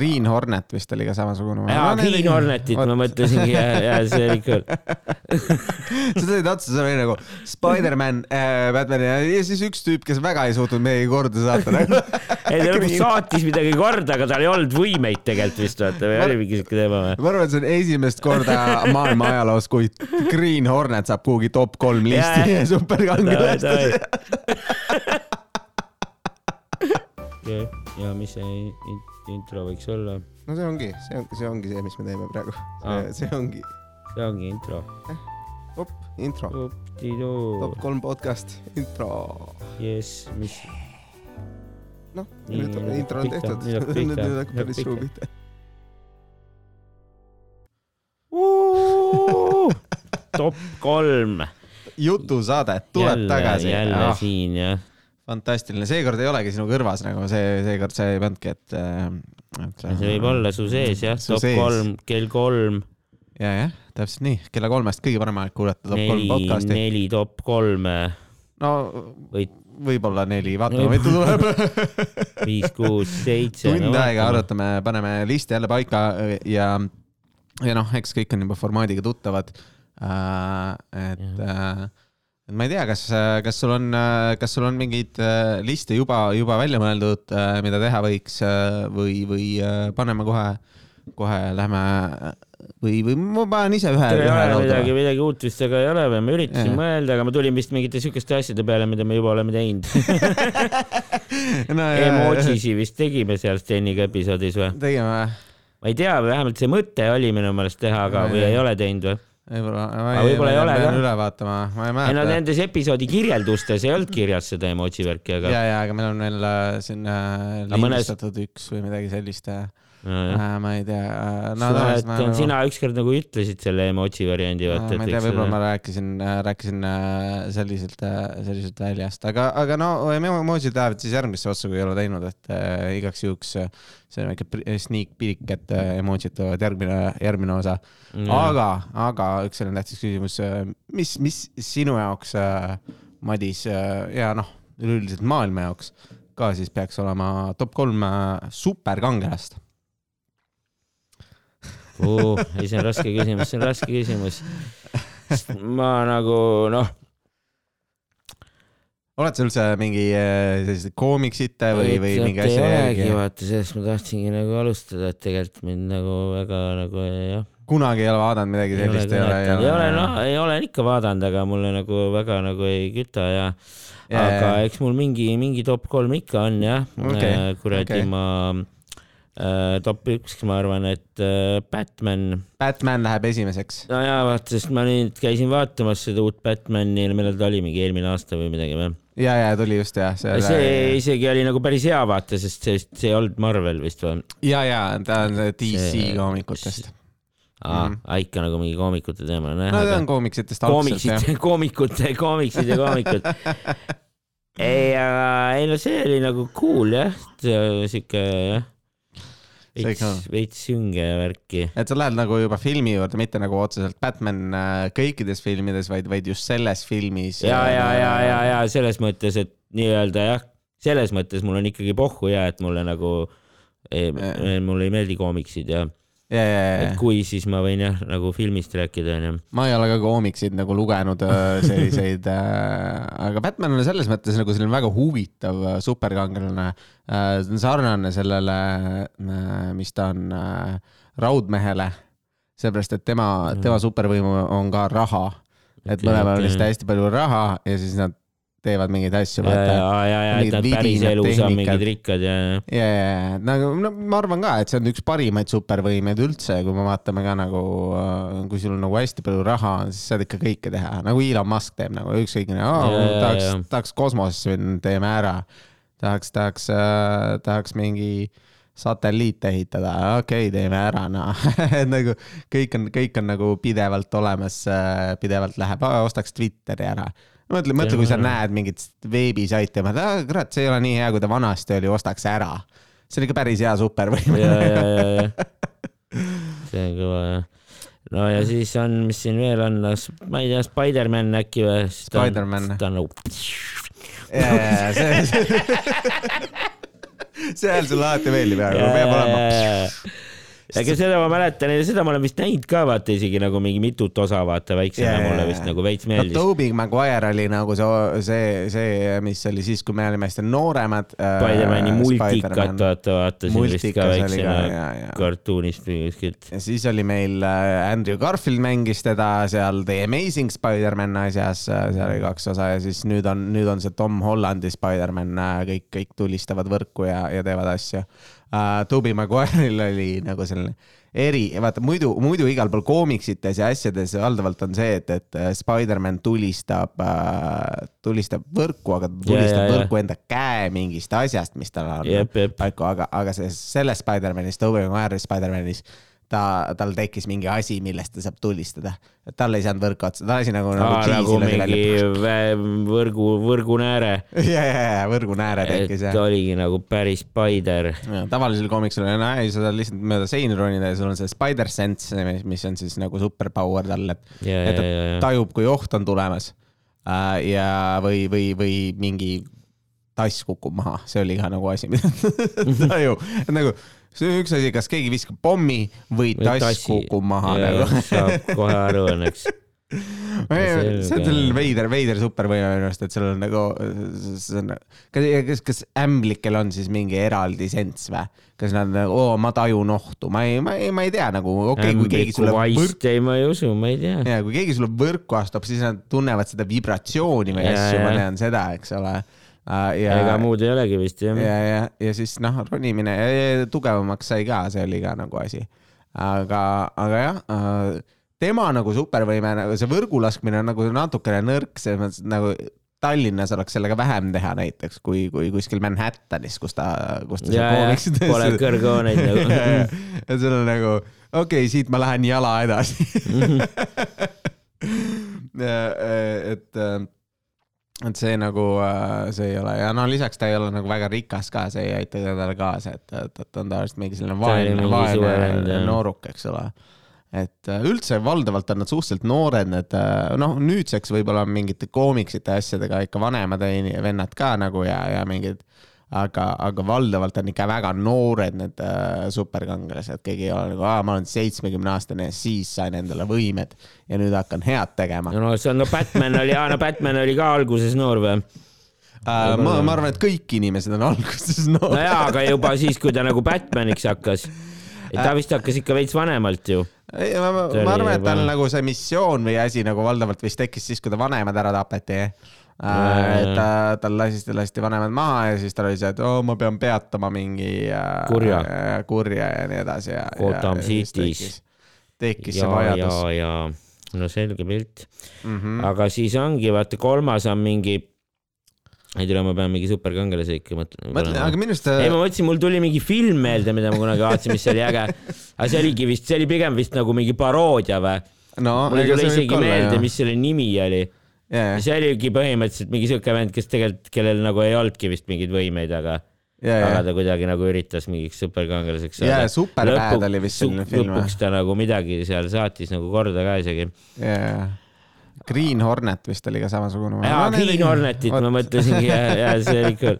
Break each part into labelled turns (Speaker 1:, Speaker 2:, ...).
Speaker 1: Green Hornet vist oli ka samasugune.
Speaker 2: jaa, Green Hornetit ma mõtlesingi ja, ja see oli küll.
Speaker 1: sa tulid otsa, see oli nagu Spider-man äh,, Batman ja, ja siis üks tüüp, kes väga ei suutnud meiega korda saata nagu.
Speaker 2: ei, ta lõpuks saatis midagi korda, aga tal ei olnud võimeid tegelikult vist vaata või oli mingi siuke teema või?
Speaker 1: ma arvan, et see on esimest korda maailma ajaloos, kui Green Hornet saab kuhugi top kolm listi
Speaker 2: Jaa.
Speaker 1: superkangelastes.
Speaker 2: ja mis see intro võiks olla?
Speaker 1: no see ongi, see on, see ongi see, mis me teeme praegu. See ongi
Speaker 2: see ongi intro.
Speaker 1: top intro, top kolm podcast intro.
Speaker 2: jess, mis.
Speaker 1: noh, nüüd
Speaker 2: nüüd
Speaker 1: intro on tehtud,
Speaker 2: nüüd hakkab
Speaker 1: päris suu pihta.
Speaker 2: top kolm.
Speaker 1: jutusaade tuleb
Speaker 2: jälle,
Speaker 1: tagasi.
Speaker 2: jälle ah. siin jah.
Speaker 1: fantastiline, seekord ei olegi sinu kõrvas nagu see, seekord sa ei pannudki, et, äh, et.
Speaker 2: see võib olla su sees jah, top
Speaker 1: sees.
Speaker 2: kolm, kell kolm,
Speaker 1: ja, jah, täpselt nii, kella kolmest kõige parem aeg kuulata top kolm
Speaker 2: neli,
Speaker 1: podcast'i.
Speaker 2: neli top kolme,
Speaker 1: no
Speaker 2: või
Speaker 1: võib-olla neli, vaatame, mitu tuleb.
Speaker 2: viis, kuus, seitse.
Speaker 1: tund aega. arutame, paneme listi jälle paika ja, ja noh, eks kõik on juba formaadiga tuttavad. et, et ma ei tea, kas, kas sul on, kas sul on mingeid äh, liste juba, juba välja mõeldud, mida teha võiks äh, või, või äh, paneme kohe, kohe lähme või, või ma panen ise ühe,
Speaker 2: ei ole midagi, midagi uut vist väga ei ole või ma üritasin
Speaker 1: Jah.
Speaker 2: mõelda, aga ma tulin vist mingite siukeste asjade peale, mida me juba oleme teinud.
Speaker 1: no,.
Speaker 2: Emojisi vist tegime seal Steniga episoodis või?
Speaker 1: tegime või?
Speaker 2: ma ei tea, vähemalt see mõte oli minu meelest teha, aga või ei ole teinud või?
Speaker 1: võib-olla,
Speaker 2: võib-olla ei ole ka.
Speaker 1: pean üle vaatama, ma ei
Speaker 2: ei no
Speaker 1: mäleta.
Speaker 2: nendes episoodi kirjeldustes ei olnud kirjas seda emoji värki, aga
Speaker 1: ja, ja, aga meil on veel äh, siin äh,
Speaker 2: Aga mõnes-
Speaker 1: lindistatud üks või midagi sellist äh,. Ma ei tea äh, no,.
Speaker 2: no, no, sina ükskord nagu ütlesid selle emoji variandi, vaata,
Speaker 1: ma ei tea, võib-olla
Speaker 2: seda
Speaker 1: ma rääkisin, rääkisin äh, selliselt, selliselt väljast, aga, aga no emotsioonid lähevad siis järgmisse otsa, kui ei ole teinud, et äh, igaks juhuks äh, see on väike sneak peek, et äh, emotsioonid tulevad järgmine, järgmine osa. aga, aga üks selline tähtis küsimus, mis, mis sinu jaoks, Madis äh, ja noh, üleüldiselt maailma jaoks ka siis peaks olema top kolm äh, superkangelast?
Speaker 2: uh,. ei, see on raske küsimus, see on raske küsimus. ma nagu noh,
Speaker 1: oled sa üldse mingi äh, selliseid koomiksite või, või mingi asja järgi?
Speaker 2: vaata, sellest ma tahtsingi nagu alustada, et tegelikult mind nagu väga nagu jah.
Speaker 1: kunagi ei ole vaadanud midagi
Speaker 2: ei ole
Speaker 1: sellist, ei ole,
Speaker 2: ei ole, noh, ei olen ikka vaadanud, aga mulle nagu väga nagu ei küta ja
Speaker 1: Jaa,
Speaker 2: aga eks mul mingi, mingi top kolm ikka on jah
Speaker 1: Okei,
Speaker 2: äh, kuradi
Speaker 1: okei.
Speaker 2: ma top üks, ma arvan, et äh, Batman
Speaker 1: Batman läheb esimeseks.
Speaker 2: no jaa, vaata, sest ma nüüd käisin vaatamas seda uut Batman'i, millal ta oli, mingi eelmine aasta või midagi või?
Speaker 1: ja, ja tuli just jah.
Speaker 2: see isegi oli nagu päris hea vaata, sest see, see ei olnud Marvel vist või?
Speaker 1: ja, ja ta on see DC
Speaker 2: See-
Speaker 1: koomikutest.
Speaker 2: aa
Speaker 1: Mhm.,
Speaker 2: ikka nagu mingi koomikute teema,
Speaker 1: no ta on koomiksitest algselt jah.
Speaker 2: koomikute, koomiksid ja koomikud. ei, aga ei no see oli nagu cool jah, siuke jah. Veits veits sünge värki.
Speaker 1: et sa lähed nagu juba filmi juurde, mitte nagu otseselt Batman äh, kõikides filmides, vaid, vaid just selles filmis.
Speaker 2: ja, ja, ja, ja, ja selles mõttes, et nii-öelda jah, selles mõttes mul on ikkagi pohhu ja et mulle nagu, mulle ei meeldi koomiksid ja
Speaker 1: ja, ja, ja
Speaker 2: et, kui, siis ma võin jah nagu filmist rääkida onju.
Speaker 1: ma ei ole ka koomiksid nagu lugenud äh, selliseid äh,, aga Batman on selles mõttes nagu selline väga huvitav äh, superkangelane äh,. ta on sarnane sellele äh,, mis ta on äh, Raudmehele, sellepärast et tema, tema supervõimu on ka raha. et mõlemal on
Speaker 2: okei.
Speaker 1: lihtsalt hästi palju raha ja siis nad teevad mingeid asju,
Speaker 2: ja, ja, ja, ja, et nad päris elus on mingid rikkad ja, ja.
Speaker 1: ja, nagu no ma arvan ka, et see on üks parimaid supervõimeid üldse, kui me vaatame ka nagu, kui sul on nagu hästi palju raha, siis saad ikka kõike teha, nagu Elon Musk teeb nagu
Speaker 2: ja,
Speaker 1: tahaks tahaks kosmosesse minna, teeme ära. tahaks, tahaks äh,, tahaks mingi satelliite ehitada, okei okay,, teeme ära, noh, nagu kõik on, kõik on nagu pidevalt olemas, pidevalt läheb, ostaks Twitteri ära mõtle, mõtle, kui sa näed mingit veebisaiti ja mõtled, kurat, see ei ole nii hea, kui ta vanasti oli, ostaks ära. see on ikka päris hea supervõime.
Speaker 2: ja, ja, ja, ja. see on kõva jah. no ja siis on, mis siin veel on, ma ei tea, Spider-man äkki või?
Speaker 1: Spider-man.
Speaker 2: ta on nagu,
Speaker 1: ja, ja, ja see, see hääl sulle alati meeldib ja nagu peab olema.
Speaker 2: Aga seda ma mäletan ja seda ma olen vist näinud ka vaata isegi nagu mingi mitut osa vaata väiksena yeah, mulle vist nagu veits meeldis no,.
Speaker 1: Tobey Maguire oli nagu see, see, see, mis oli siis, kui me olime hästi nooremad.
Speaker 2: Spider-man'i multikat vaata, vaatasin vist ka väiksena kartuunist või kuskilt.
Speaker 1: ja siis oli meil äh, Andrew Garfield mängis teda seal The Amazing Spider-man asjas, seal oli kaks osa ja siis nüüd on, nüüd on see Tom Hollandi Spider-man, kõik, kõik tulistavad võrku ja, ja teevad asju uh,. Tobey Maguire'il oli nagu selline eri, vaata muidu, muidu igal pool koomiksites ja asjades valdavalt on see, et, et äh, Spider-man tulistab uh,, tulistab võrku, aga ta tulistab
Speaker 2: ja.
Speaker 1: võrku enda käe mingist asjast, mis tal on
Speaker 2: jep.
Speaker 1: paiku, aga, aga see, selles Spider-manis, Tobey Maguire'i Spider-manis, ta, tal tekkis mingi asi, millest ta saab tulistada. et tal ei saanud võrku otsa, ta lasi nagu, nagu
Speaker 2: nagu mingi võrgu, võrgunääre,
Speaker 1: ja, ja, ja võrgunääre tekkis jah.
Speaker 2: oligi nagu päris spider.
Speaker 1: tavalisel koomiksil on, ei, sa saad lihtsalt mööda seina ronida ja sul on see spider sense, mis on siis nagu superpower tal, et, et ta tajub, kui oht on tulemas. ja, või, või, või mingi tass kukub maha, see oli ka nagu asi, mida ta tajub, et nagu see on üks asi, kas keegi viskab pommi või tass kukub maha nagu.
Speaker 2: saab kohe aru õnneks.
Speaker 1: see on selline veider, veider supervõime minu arust, et sul on nagu, see on, kas, kas, kas ämblikel on siis mingi eraldi senss või? kas nad, oo, ma tajun ohtu, ma ei, ma ei, ma ei tea nagu, okei okay,, kui keegi sulle võrk,
Speaker 2: vaist ei, ma ei usu, ma ei tea.
Speaker 1: ja kui keegi sulle võrku astub, siis nad tunnevad seda vibratsiooni või asju, ma tean seda, eks ole. ja,
Speaker 2: ega muud ei olegi vist jah.
Speaker 1: ja, ja, ja siis noh, ronimine ja, tugevamaks sai ka, see oli ka nagu asi. aga, aga jah, tema nagu supervõime, nagu see võrgu laskmine on nagu natukene nõrk, selles mõttes et nagu Tallinnas oleks sellega vähem teha näiteks kui, kui kuskil Manhattanis, kus ta, kus ta
Speaker 2: ja, ja pole kõrghooneid nagu.
Speaker 1: ja sul on nagu, okei okay,, siit ma lähen jala edasi. et, et see nagu, see ei ole ja no lisaks ta ei ole nagu väga rikas ka, see ei aita talle kaasa, et, et ta on tavaliselt mingi selline
Speaker 2: Ta
Speaker 1: vaene, vaene nooruk, eks ole. Et äh, üldse valdavalt on nad suhteliselt noored, need äh, noh, nüüdseks võib-olla mingite koomiksite asjadega ikka vanemad vennad ka nagu ja, ja mingid, aga, aga valdavalt on ikka väga noored need äh, superkangelased, keegi ei ole nagu, aa, ma olen seitsmekümne aastane ja siis sain endale võimed ja nüüd hakkan head tegema.
Speaker 2: no see on, no Batman oli, aa no Batman oli ka alguses noor või?
Speaker 1: Äh, ma, ma arvan, et kõik inimesed on alguses
Speaker 2: no
Speaker 1: noored.
Speaker 2: jaa, aga juba siis, kui ta nagu Batmaniks hakkas. ta vist hakkas ikka veits vanemalt ju.
Speaker 1: ei, ma, ma, arvan, et tal nagu see missioon või asi nagu valdavalt vist tekkis siis, kui ta vanemad ära tapeti.
Speaker 2: Jaa.
Speaker 1: et ta, tal lasti, lasti vanemad maha ja siis tal oli see, et oo, ma pean peatama mingi äh,
Speaker 2: Kurja.
Speaker 1: äh, kurja ja nii edasi ja.
Speaker 2: Gotham City's.
Speaker 1: tekkis, see
Speaker 2: ja,
Speaker 1: vajadus
Speaker 2: ja, ja no selge pilt.
Speaker 1: mm. -hmm.
Speaker 2: aga siis ongi, vaata kolmas on mingi, ei tea, ma pean mingi superkangelase ikka mõtlema.
Speaker 1: mõtle, aga minu arust
Speaker 2: ei, ma mõtlesin, mul tuli mingi film meelde, mida ma kunagi vaatasin, mis oli äge. aga see oligi vist, see oli pigem vist nagu mingi paroodia või?
Speaker 1: no
Speaker 2: mul ei tule isegi
Speaker 1: olla,
Speaker 2: meelde, mis selle nimi oli.
Speaker 1: Jaa,
Speaker 2: see oligi põhimõtteliselt mingi siuke vend, kes tegelikult, kellel nagu ei olnudki vist mingeid võimeid, aga,
Speaker 1: jaa,
Speaker 2: aga ta kuidagi nagu üritas mingiks superkangelaseks
Speaker 1: Jaa, Superbad oli vist selline film,
Speaker 2: lõpuks ta nagu midagi seal saatis nagu korda ka isegi.
Speaker 1: jaa. Green Hornet vist oli ka samasugune.
Speaker 2: jaa, Green Hornetit ma mõtlesingi ja, ja see oli ikka,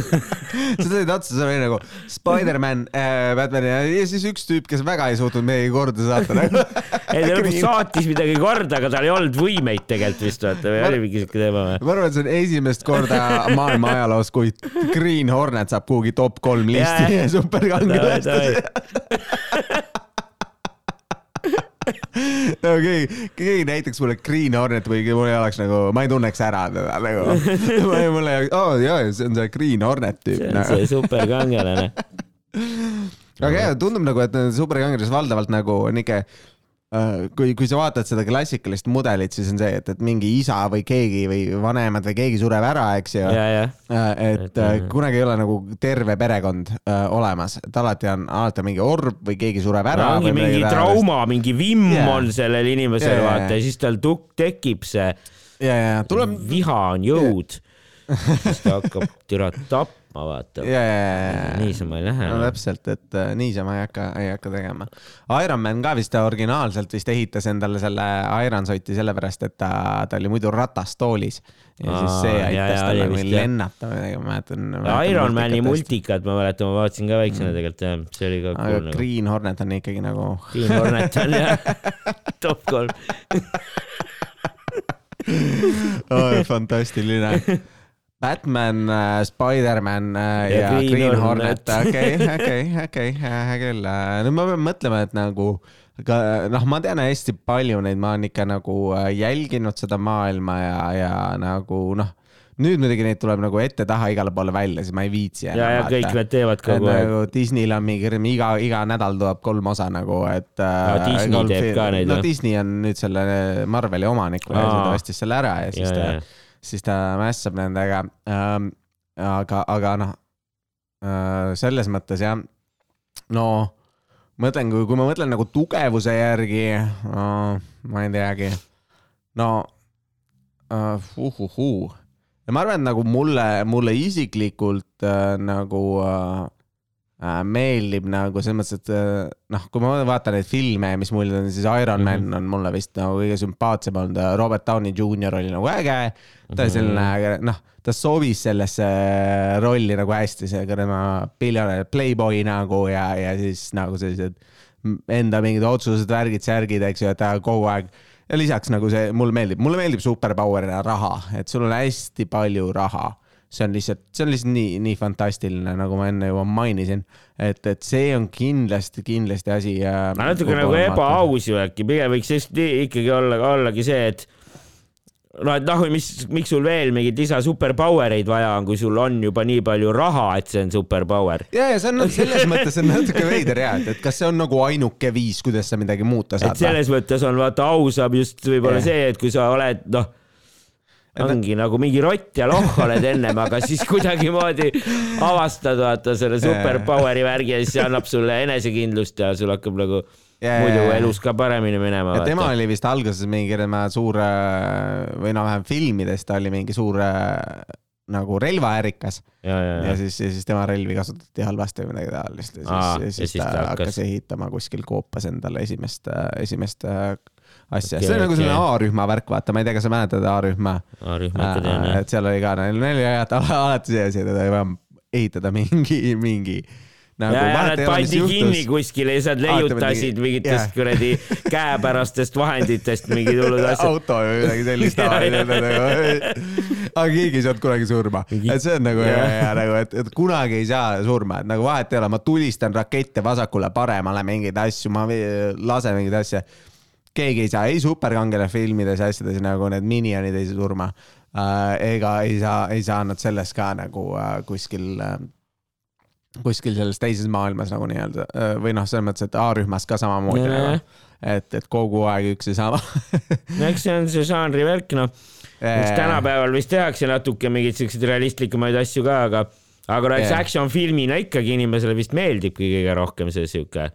Speaker 1: sa tõid otsa, see oli nagu Spider-man äh,, Batman ja, ja siis üks tüüp, kes väga ei suutnud meiega korda saata nagu.
Speaker 2: ei ta lõpuks saatis midagi korda, aga tal ei olnud võimeid tegelikult vist vaata või
Speaker 1: Ma-
Speaker 2: oli mingi siuke teema või?
Speaker 1: ma arvan, et see on esimest korda maailma ajaloos, kui Green Hornet saab kuhugi top kolm listi superkangelastest. no keegi, keegi näiteks mulle Green Hornet või mul ei oleks nagu, ma ei tunneks ära teda nagu. ma ei, mul ei, aa jaa, see on see Green Hornet tüüp
Speaker 2: see on
Speaker 1: nagu.
Speaker 2: see superkangelane.
Speaker 1: aga jah, tundub nagu, et superkangelased valdavalt nagu niuke kui, kui sa vaatad seda klassikalist mudelit, siis on see, et, et mingi isa või keegi või vanemad või keegi sureb ära, eks ju.
Speaker 2: ja, ja,
Speaker 1: et
Speaker 2: Et,
Speaker 1: äh,
Speaker 2: äh,
Speaker 1: kunagi ei ole nagu terve perekond äh, olemas, et alati on, alati on mingi orb või keegi sureb ära.
Speaker 2: ongi mingi trauma, mingi vimm
Speaker 1: Jaa.
Speaker 2: on sellel inimesel vaata ja siis tal tuk-, tekib see
Speaker 1: ja, ja tuleb,
Speaker 2: viha on jõud. siis ta hakkab türa tapma tapma, vaata.
Speaker 1: ja,
Speaker 2: niisama ei lähe
Speaker 1: no. täpselt, et äh, niisama ei hakka, ei hakka tegema. Ironman ka vist originaalselt vist ehitas endale selle Ironsoti sellepärast, et ta, ta oli muidu ratastoolis ja
Speaker 2: Aa,
Speaker 1: siis see aitas
Speaker 2: ja,
Speaker 1: tal
Speaker 2: oli vist, jah.
Speaker 1: lennata või midagi, ma mäletan.
Speaker 2: Ironmani. multikat ma mäletan, ma vaatasin ka väiksena tegelikult jah, see oli ka
Speaker 1: aga
Speaker 2: cool nagu.
Speaker 1: Green Hornet on ikkagi nagu
Speaker 2: Green Hornet on jah, top kolm.
Speaker 1: oh, fantastiline. Batman, Spider-man äh,
Speaker 2: Ja
Speaker 1: ja,
Speaker 2: Green
Speaker 1: Green
Speaker 2: Hornet.
Speaker 1: Okei, okei, okei, hea küll. no ma pean mõtlema, et nagu ka noh, ma tean hästi palju neid, ma olen ikka nagu äh, jälginud seda maailma ja, ja nagu noh, nüüd muidugi neid tuleb nagu ette-taha igale poole välja, siis ma ei viitsi.
Speaker 2: ja, ja kõik need teevad kogu aeg.
Speaker 1: nagu Disneyl on mingi iga, iga nädal tuleb kolm osa nagu, et.
Speaker 2: Disney teeb ka neid,
Speaker 1: no? Disney on nüüd selle Marveli omanik
Speaker 2: Aa.
Speaker 1: ta ostis selle ära ja siis
Speaker 2: ja,
Speaker 1: ta
Speaker 2: ja,
Speaker 1: siis ta mässab nendega ähm,. aga, aga noh äh,, selles mõttes jah, no mõtlen, kui, ma mõtlen nagu tugevuse järgi no,, ma ei teagi, no uh, uhuhuu. ja ma arvan, et nagu mulle, mulle isiklikult äh, nagu äh, äh, meeldib nagu selles mõttes, et äh, noh, kui ma vaatan neid filme, mis mul on, siis Iron Man
Speaker 2: Mhm.
Speaker 1: on mulle vist nagu kõige sümpaatsem olnud, Robert Downey Jr oli nagu äge. ta oli selline, noh, ta sobis sellesse rolli nagu hästi, see tema miljonär playboy nagu ja, ja siis nagu sellised enda mingid otsused, värgid, särgid, eks ju, et ta kogu aeg ja lisaks nagu see mulle meeldib, mulle meeldib superpower'ina raha, et sul on hästi palju raha see on lihtsalt, see on lihtsalt nii, nii fantastiline, nagu ma enne juba mainisin, et, et see on kindlasti, kindlasti asi.
Speaker 2: natuke nagu ebaaus ju äkki, pigem võiks ikkagi olla, ollagi see, et no et noh, mis, miks sul veel mingeid lisa superpower eid vaja on, kui sul on juba nii palju raha, et see on superpower.
Speaker 1: ja, ja see on selles mõttes on natuke veider ja, et, et kas see on nagu ainuke viis, kuidas sa midagi muuta saad
Speaker 2: et. selles mõttes on vaata ausam just võib-olla see, et kui sa oled noh, ongi nagu mingi rott ja lohh oled ennem, aga siis kuidagimoodi avastad vaata selle superpower'i värgi ja siis see annab sulle enesekindlust ja sul hakkab nagu
Speaker 1: Ja,
Speaker 2: muidu elus ka paremini minema.
Speaker 1: ja tema oli vist alguses mingi suur äh, või noh, vähemalt filmides ta oli mingi suur äh, nagu relvaärikas.
Speaker 2: Ja, ja,
Speaker 1: ja
Speaker 2: ja,
Speaker 1: siis, ja siis tema relvi kasutati halvasti või midagi taolist ja siis, ja
Speaker 2: ja
Speaker 1: siis
Speaker 2: siis
Speaker 1: ta
Speaker 2: ta
Speaker 1: hakkas ehitama kuskil koopas endale esimest, esimest äh, asja
Speaker 2: Okei,
Speaker 1: see on nagu
Speaker 2: okei.
Speaker 1: selline A-rühma värk, vaata, ma ei tea, kas sa mäletad A-rühma
Speaker 2: rühma ikka tean jah.
Speaker 1: et seal oli ka, neil oli alati see asi, et ei vaja ehitada mingi, mingi nagu
Speaker 2: ja, ja nad pandi kinni kuskile ja siis nad leiutasid
Speaker 1: mingi-
Speaker 2: mingitest
Speaker 1: jah.
Speaker 2: kuradi käepärastest vahenditest mingid hullud asjad.
Speaker 1: auto või midagi sellist nagu, aga keegi ei saanud kunagi surma, et see on nagu ja, ja nagu, et, et kunagi ei saa surma, et nagu vahet ei ole, ma tulistan rakette vasakule-paremale mingeid asju, ma lasen mingeid asju. Keegi ei saa ei superkangelase filmides ja asjades nagu need minionid ei saa surma. Äh, ega ei saa, ei saa nad selles ka nagu äh, kuskil äh, kuskil selles teises maailmas nagu nii-öelda või noh, selles mõttes, et A-rühmas ka samamoodi
Speaker 2: Jah.
Speaker 1: nagu, et, et kogu aeg üks ja sama.
Speaker 2: No eks see on see žanri värk, noh. eks tänapäeval vist tehakse natuke mingeid siukseid realistlikumaid asju ka, aga, aga no eks action filmina ikkagi inimesele vist meeldibki kõige rohkem see siuke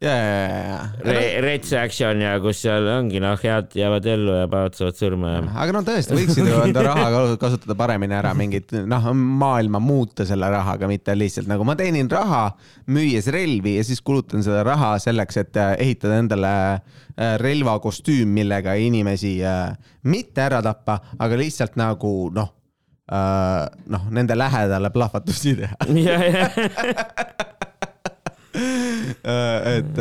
Speaker 1: ja, ja, ja, ja.
Speaker 2: re- rets action ja kus seal ongi noh, head jäävad ellu ja paad saavad surma ja.
Speaker 1: aga no tõesti, võiksid ju enda raha ka- kasutada paremini ära, mingit noh, maailma muuta selle rahaga, mitte lihtsalt nagu ma teenin raha, müües relvi ja siis kulutan seda raha selleks, et äh, ehitada endale äh, relvakostüüm, millega inimesi äh, mitte ära tappa, aga lihtsalt nagu noh, noh, nende lähedale plahvatusi teha.
Speaker 2: ja,
Speaker 1: et,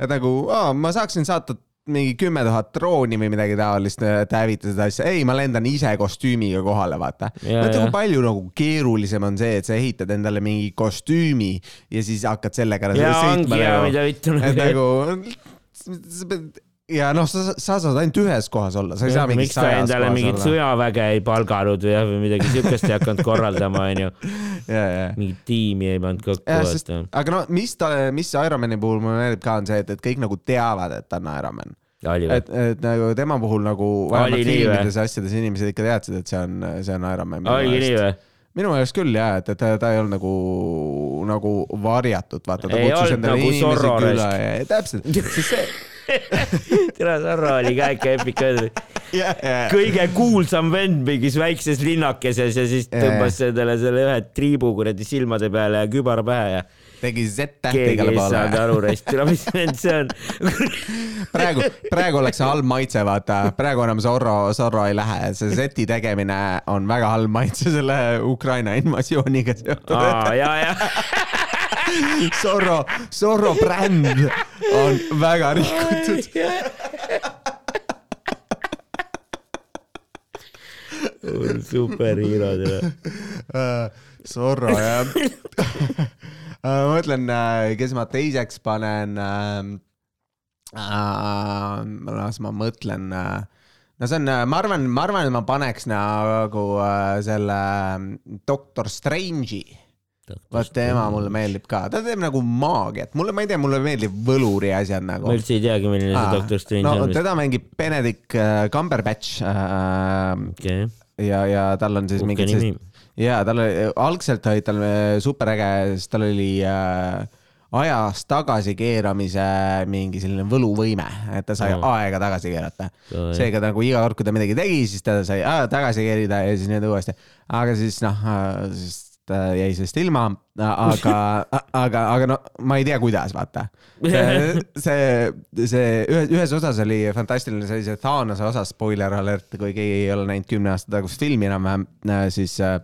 Speaker 1: et nagu aa, ma saaksin saata mingi kümme tuhat drooni või midagi taolist, et hävita seda asja. ei, ma lendan ise kostüümiga kohale, vaata.
Speaker 2: Ja.
Speaker 1: kui palju nagu keerulisem on see, et sa ehitad endale mingi kostüümi ja siis hakkad sellega
Speaker 2: ja ongi
Speaker 1: sõitma
Speaker 2: ja
Speaker 1: nagu,
Speaker 2: mida vittu
Speaker 1: et
Speaker 2: nagu.
Speaker 1: nagu ja noh, sa, sa saad ainult ühes kohas olla, sa ei saa mingis
Speaker 2: miks ta
Speaker 1: sajas
Speaker 2: endale
Speaker 1: kohas
Speaker 2: mingit
Speaker 1: olla.
Speaker 2: sõjaväge ei palganud või jah, või midagi siukest ei hakanud korraldama, onju.
Speaker 1: ja, ja,
Speaker 2: mingit tiimi ei pannud kokku,
Speaker 1: ja, aga no mis ta, mis Ironmani puhul mulle meeldib ka on see, et, et kõik nagu teavad, et ta on Ironman et, et nagu tema puhul nagu vähemalt filmides ja asjades inimesed ikka teadsid, et see on, see on Ironman.
Speaker 2: oligi nii või?
Speaker 1: minu meelest küll ja, et, et ta, ta ei olnud nagu, nagu varjatud, vaata.
Speaker 2: Ei olnud nagu Zorro raisk.
Speaker 1: täpselt, sest see,
Speaker 2: tere, Sarro oli ka ikka epic vend. kõige kuulsam vend mingis väikses linnakeses ja siis tõmbas endale selle ühe triibu kuradi silmade peale ja kübara pähe ja
Speaker 1: tegi Z-tähti
Speaker 2: keegi
Speaker 1: igale
Speaker 2: ei saanud
Speaker 1: poole.
Speaker 2: aru rest, mis vend see on.
Speaker 1: praegu, praegu oleks see halb maitse, vaata, praegu enam Zorro, Zorro ei lähe, see Z-i tegemine on väga halb maitse selle Ukraina invasiooniga seotud.
Speaker 2: aa, ja, ja.
Speaker 1: Zorro, Zorro bränd on väga rikutud.
Speaker 2: superhiirod ja.
Speaker 1: Zorro jah. ma mõtlen, kes ma teiseks panen äh,. las ma mõtlen äh, no see on, ma arvan, ma arvan, et ma paneks nagu äh, selle Doctor Strange'i. Vot tema mulle meeldib ka, ta teeb nagu maagiat, mulle, ma ei tea, mulle meeldib võluri asjad nagu
Speaker 2: ma. üldse ei teagi, milline see Doctor Strange
Speaker 1: no
Speaker 2: on.
Speaker 1: teda mängib Benedict äh, Cumberbatch äh,
Speaker 2: okei,
Speaker 1: ja, ja tal on siis
Speaker 2: uhke
Speaker 1: mingid sellised, ja tal oli, algselt olid tal superäge, siis tal oli äh, ajas tagasikeeramise mingi selline võluvõime, et ta sai
Speaker 2: Mm.
Speaker 1: aega tagasi keerata.
Speaker 2: Oi.
Speaker 1: seega nagu iga kord, kui ta midagi tegi, siis ta sai aja tagasi keerida ja siis nüüd uuesti. aga siis noh, siis ta jäi sellest ilma, aga, aga, aga no ma ei tea, kuidas, vaata. see, see, see ühes, ühes osas oli fantastiline, see Thanose osa, spoiler alert, kui keegi ei ole näinud kümne aasta tagust filmi enam-vähem, siis äh,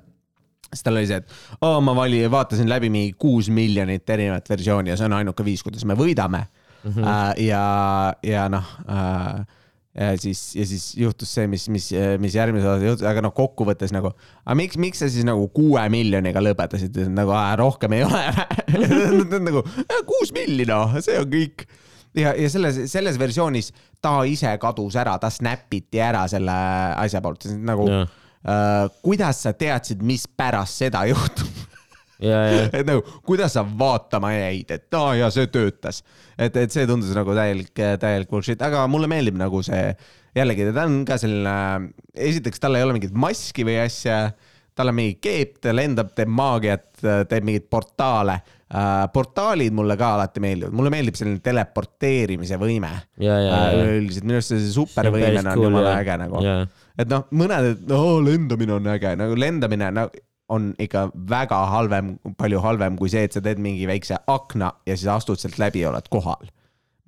Speaker 1: siis tal oli see, et oo, ma vali-, vaatasin läbi mingi kuus miljonit erinevat versiooni ja see on ainuke viis, kuidas me võidame mm. -hmm. ja, ja noh äh,, ja siis, ja siis juhtus see, mis, mis, mis järgmises osas juhtus, aga noh, kokkuvõttes nagu, aga miks, miks sa siis nagu kuue miljoniga lõpetasid, nagu äh, rohkem ei ole nagu "Äh, kuus milli noh, see on kõik ja, ja selles, selles versioonis ta ise kadus ära, ta snapiti ära selle asja poolt, nagu
Speaker 2: Jah.
Speaker 1: äh, kuidas sa teadsid, mis pärast seda juhtub? et nagu, kuidas sa vaatama jäid, et aa ja see töötas. et, et see tundus nagu täielik, täielik bullshit, aga mulle meeldib nagu see, jällegi ta on ka selline, esiteks tal ei ole mingit maski või asja, tal on mingi keep, ta lendab, teeb maagiat, teeb mingeid portaale uh,. portaalid mulle ka alati meeldivad, mulle meeldib selline teleporteerimise võime.
Speaker 2: ja.
Speaker 1: üleüldiselt minu arust see supervõimena on jumala äge nagu. et noh, mõned, et oo lendamine on äge, nagu lendamine nagu on ikka väga halvem, palju halvem kui see, et sa teed mingi väikse akna ja siis astud sealt läbi ja oled kohal.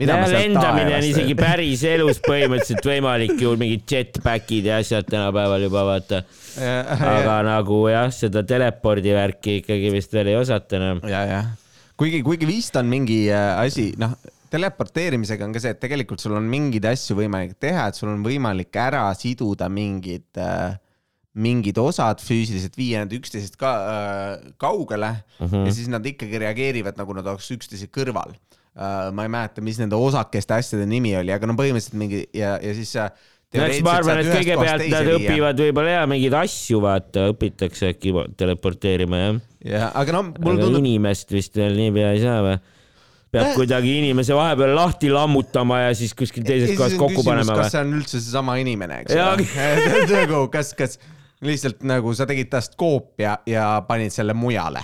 Speaker 2: lendamine on isegi päris elus põhimõtteliselt võimalik ju mingid jetpack'id ja asjad tänapäeval juba vaata. aga nagu jah, seda telepordi värki ikkagi vist veel ei osata enam.
Speaker 1: ja, jah, kuigi, kuigi vist on mingi äh, asi, noh, teleporteerimisega on ka see, et tegelikult sul on mingeid asju võimalik teha, et sul on võimalik ära siduda mingid äh, mingid osad füüsiliselt viia nad üksteisest ka äh, kaugele
Speaker 2: Mhm.
Speaker 1: -huh. ja siis nad ikkagi reageerivad, nagu nad oleks üksteise kõrval äh,. ma ei mäleta, mis nende osakeste asjade nimi oli, aga no põhimõtteliselt mingi ja, ja siis äh,
Speaker 2: no eks ma arvan, et kõigepealt nad õpivad võib-olla ja mingeid asju vaata, õpitakse äkki teleporteerima jah.
Speaker 1: ja, aga no mulle tundub,
Speaker 2: inimest vist veel niipea ei saa või? peab
Speaker 1: Äh.
Speaker 2: kuidagi inimese vahepeal lahti lammutama ja siis kuskil teises kohas kokku panema
Speaker 1: kas
Speaker 2: või?
Speaker 1: see on üldse seesama inimene, eks
Speaker 2: Jaa.
Speaker 1: ole. nagu kas, kas lihtsalt nagu sa tegid tast koopia ja panid selle mujale,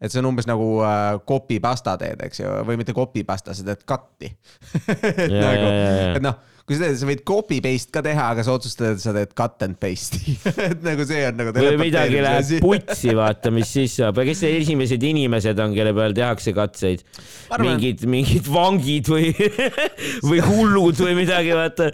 Speaker 1: et see on umbes nagu äh, kopipasta teed, eks ju, või mitte kopipasta, sa teed cut'i. et
Speaker 2: Jaa,
Speaker 1: nagu
Speaker 2: jaa, jaa.,
Speaker 1: et noh, kui sa võid copy paste ka teha, aga sa otsustad, et sa teed cut and paste'i et nagu see on nagu
Speaker 2: või midagi läheb putsi, vaata, mis siis saab, aga kes need esimesed inimesed on, kelle peal tehakse katseid?
Speaker 1: Ma
Speaker 2: mingid, mingid vangid või, või hullud või midagi, vaata.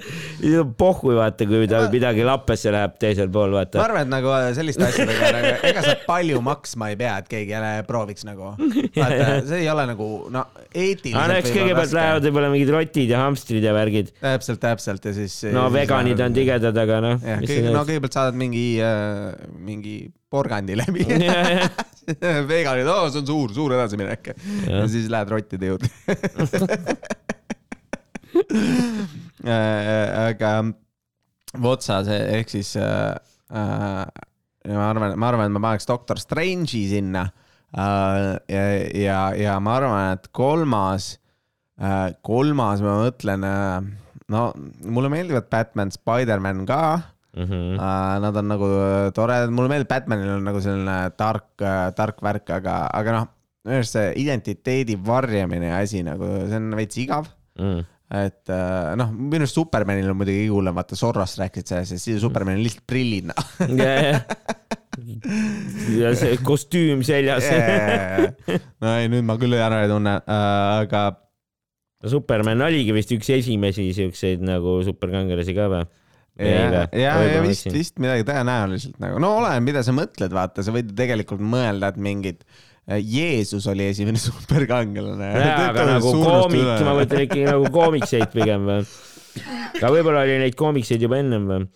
Speaker 2: pohhui, vaata, kui midagi, midagi lappesse läheb teisel pool,
Speaker 1: ma
Speaker 2: vaata.
Speaker 1: arvan, et nagu äh, selliste asjadega nagu, ega sa palju maksma ei pea, et keegi jälle prooviks nagu. vaata, see ei ole nagu no eetiliselt.
Speaker 2: aga no eks kõigepealt lähevad võib-olla mingid rotid ja hamstrid ja värgid.
Speaker 1: täpselt, täpselt ja siis.
Speaker 2: no veganid on. tigedad, aga noh.
Speaker 1: no kõigepealt saadad mingi äh,, mingi porgandi läbi. veganid, oo, see on suur, suur edasiminek. ja siis lähed rottide juurde. aga Votsa see ehk siis äh, äh, ma arvan, ma arvan, et ma paneks Doctor Strange'i sinna äh, ja, ja, ja ma arvan, et kolmas äh,, kolmas ma mõtlen äh, no mulle meeldivad Batman, Spider-man ka
Speaker 2: Mhm.
Speaker 1: uh,. Nad on nagu äh, toredad, mulle meeldib, Batmanil on nagu selline tark uh,, tark värk, aga, aga noh, minu arust see identiteedi varjamine ja asi nagu, see on veits igav
Speaker 2: Mm.
Speaker 1: et äh, noh, minu arust Supermanil on muidugi hullem, vaata Zorrost rääkisid sellest, et siis Supermanil on lihtsalt prillid noh.
Speaker 2: ja see kostüüm seljas.
Speaker 1: no ei, nüüd ma küll ära ei tunne äh,, aga
Speaker 2: Superman oligi vist üks esimesi siukseid nagu superkangelasi ka või?
Speaker 1: ja, ja, ja vist, vist midagi tõenäoliselt nagu, no oleneb, mida sa mõtled, vaata, sa võid tegelikult mõelda, et mingid Jeesus oli esimene superkangelane.
Speaker 2: jaa, aga nagu koomik, ma mõtlen ikkagi nagu koomikseid pigem või? aga võib-olla oli neid koomikseid juba ennem või?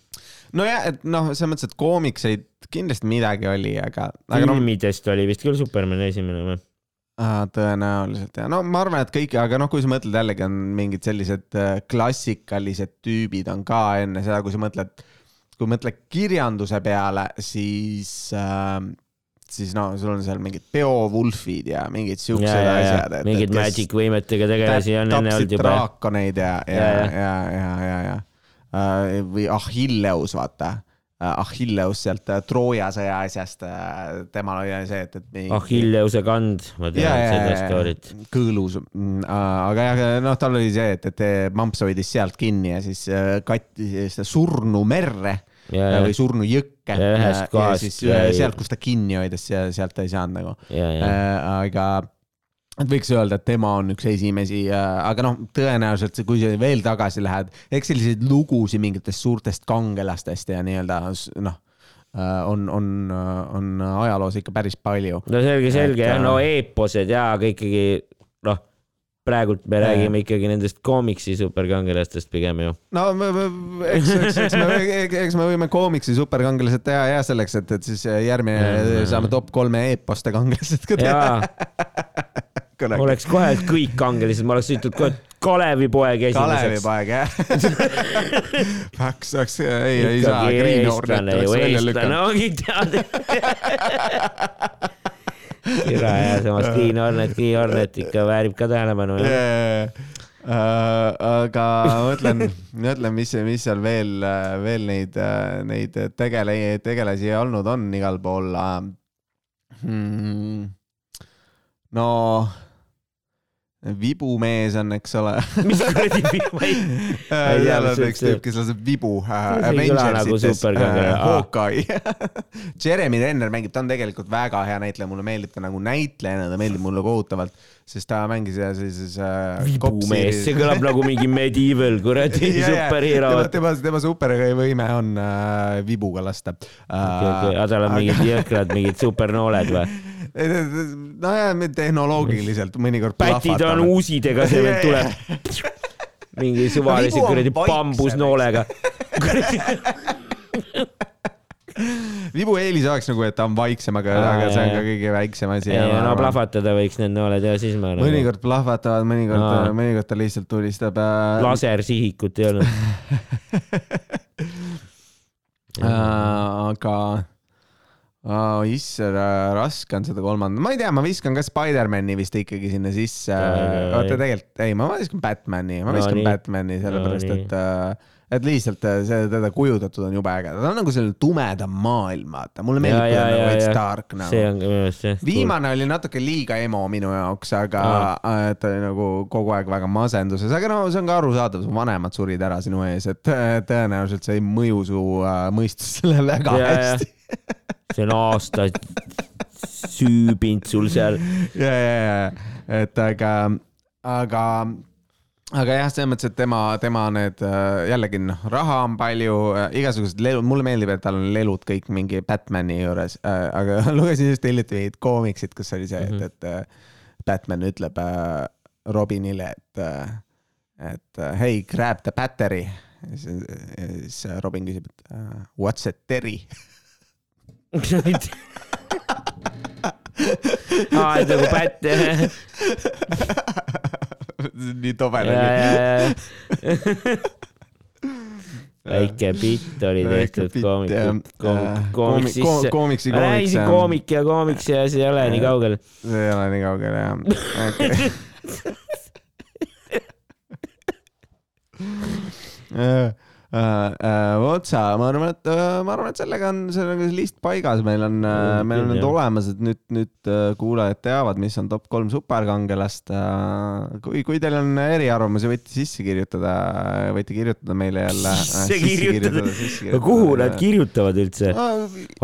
Speaker 1: nojah, et noh, selles mõttes, et koomikseid kindlasti midagi oli, aga, aga
Speaker 2: filmidest oli vist küll Superman esimene või?
Speaker 1: Tõenäoliselt ja no ma arvan, et kõik, aga noh, kui sa mõtled jällegi on mingid sellised äh, klassikalised tüübid on ka enne seda, kui sa mõtled, kui mõtled kirjanduse peale, siis äh, siis no sul on seal mingid Beowulfid ja mingid siuksed asjad.
Speaker 2: mingid magic võimetega tegelasi on enne olnud juba.
Speaker 1: draakoneid ja, ja, ja, ja, ja, ja, ja. Uh, või Achilleus, vaata. Achilleus sealt uh, Trooja sõja asjast uh,, temal oli see, et, et mingi...
Speaker 2: Achilleuse kand, ma tean seda story't.
Speaker 1: kõõlus uh,, aga jah, noh, tal oli see, et, et mamps hoidis sealt kinni ja siis kattis seda surnu merre
Speaker 2: ja,
Speaker 1: või surnu jõkke.
Speaker 2: Ja, ühest kohast,
Speaker 1: sealt, kus ta kinni hoidis, sealt ta ei saanud nagu. aga et võiks öelda, et tema on üks esimesi, aga noh, tõenäoliselt kui sa veel tagasi lähed, eks selliseid lugusid mingitest suurtest kangelastest ja nii-öelda noh, on, on, on ajaloos ikka päris palju.
Speaker 2: no selge, selge jah, no eeposed ja aga ikkagi noh praegult me räägime ikkagi nendest koomiksi superkangelastest pigem ju.
Speaker 1: no eks, eks, eks me, eks me võime koomiksi superkangelased teha ja selleks, et, et siis järgmine saame top kolme eeposte kangelased ka teha.
Speaker 2: oleks kohe kõik kangelased, ma oleks sõitnud kohe Kalevipoeg esimeseks.
Speaker 1: Kalevipoeg jah. Peaks, peaks, ei, ei saa.
Speaker 2: eestlane ju, eestlane. ongi tead. Türa ja samas Green Hornet, Green Hornet ikka väärib ka tähelepanu
Speaker 1: yeah.. Uh, aga mõtlen, mõtlen, mis, mis seal veel, veel neid, neid tegele-, tegelasi olnud on igal pool hmm.. no vibumees on, eks ole.
Speaker 2: mis kuradi vibu, ei
Speaker 1: seal on üks tüüp, kes laseb vibu äh, Avengersites äh,, Hawkeye. Jeremy Renner mängib, ta on tegelikult väga hea näitleja, mulle meeldib ta nagu näitlejana, ta meeldib mulle kohutavalt, sest ta mängis sellises äh,.
Speaker 2: vibumees, see kõlab nagu mingi medieval kuradi superhero.
Speaker 1: tema, tema, supervõime on äh, vibuga lasta
Speaker 2: uh,. Okay, okay. aga tal on mingid jõhkrad, mingid supernooled või?
Speaker 1: nojah, tehnoloogiliselt mõnikord.
Speaker 2: pätid on uusidega, see veel tuleb. mingi suvalise kuradi bambusnoolega.
Speaker 1: vibu eelis oleks nagu, et ta on vaiksem, aga, aga see on ka kõige väiksem asi.
Speaker 2: no plahvatada võiks need nooled ja siis ma.
Speaker 1: mõnikord plahvatavad, mõnikord, mõnikord ta lihtsalt tulistab äh...
Speaker 2: lasersihikut ei olnud
Speaker 1: äh,. aga oh, issand, raske on seda kolmandat, ma ei tea, ma viskan ka Spider-man'i vist ikkagi sinna sisse. oota, tegelikult ei, ma viskan Batman'i, ma viskan no, Batman'i sellepärast no,, et äh, et lihtsalt see teda kujutatud on jube äge, ta on nagu selline tumedam maailm, vaata, mulle meeldib, kui on nagu veits dark nagu.
Speaker 2: see on ka minu meelest jah.
Speaker 1: viimane oli natuke liiga emo minu jaoks, aga ta oli nagu kogu aeg väga masenduses, aga no see on ka arusaadav, su vanemad surid ära sinu ees, et tõenäoliselt see ei mõju su äh, mõistusele väga ja, hästi
Speaker 2: see on aastaid süübinud sul seal.
Speaker 1: ja, ja, ja, et aga, aga aga jah, selles mõttes, et tema, tema need jällegi noh, raha on palju, igasugused lelud, mulle meeldib, et tal on lelud kõik mingi Batman'i juures äh,, aga lugesin just hiljuti mingit koomiksit, kus oli see mm, -hmm. et, et Batman ütleb äh, Robinile, et, et hei, grab the battery. siis Robin küsib, et what's a terry
Speaker 2: aa, nagu pätt.
Speaker 1: nii tobe
Speaker 2: oli. väike bitt oli tehtud koomik, koomik sisse.
Speaker 1: koomiksi,
Speaker 2: ma rääkisin koomik ja koomiks ja see ei ole nii kaugel.
Speaker 1: see ei ole nii kaugel jah okay. otsa, ma arvan, et äh, ma arvan, et sellega on, sellega on list paigas, meil on, meil on need olemas, et nüüd, nüüd äh, kuulajad teavad, mis on top kolm superkangelast. kui, kui teil on eriarvamusi, võite sisse kirjutada, võite kirjutada meile jälle.
Speaker 2: Sisse kirjutada? kuhu nad? kirjutavad üldse?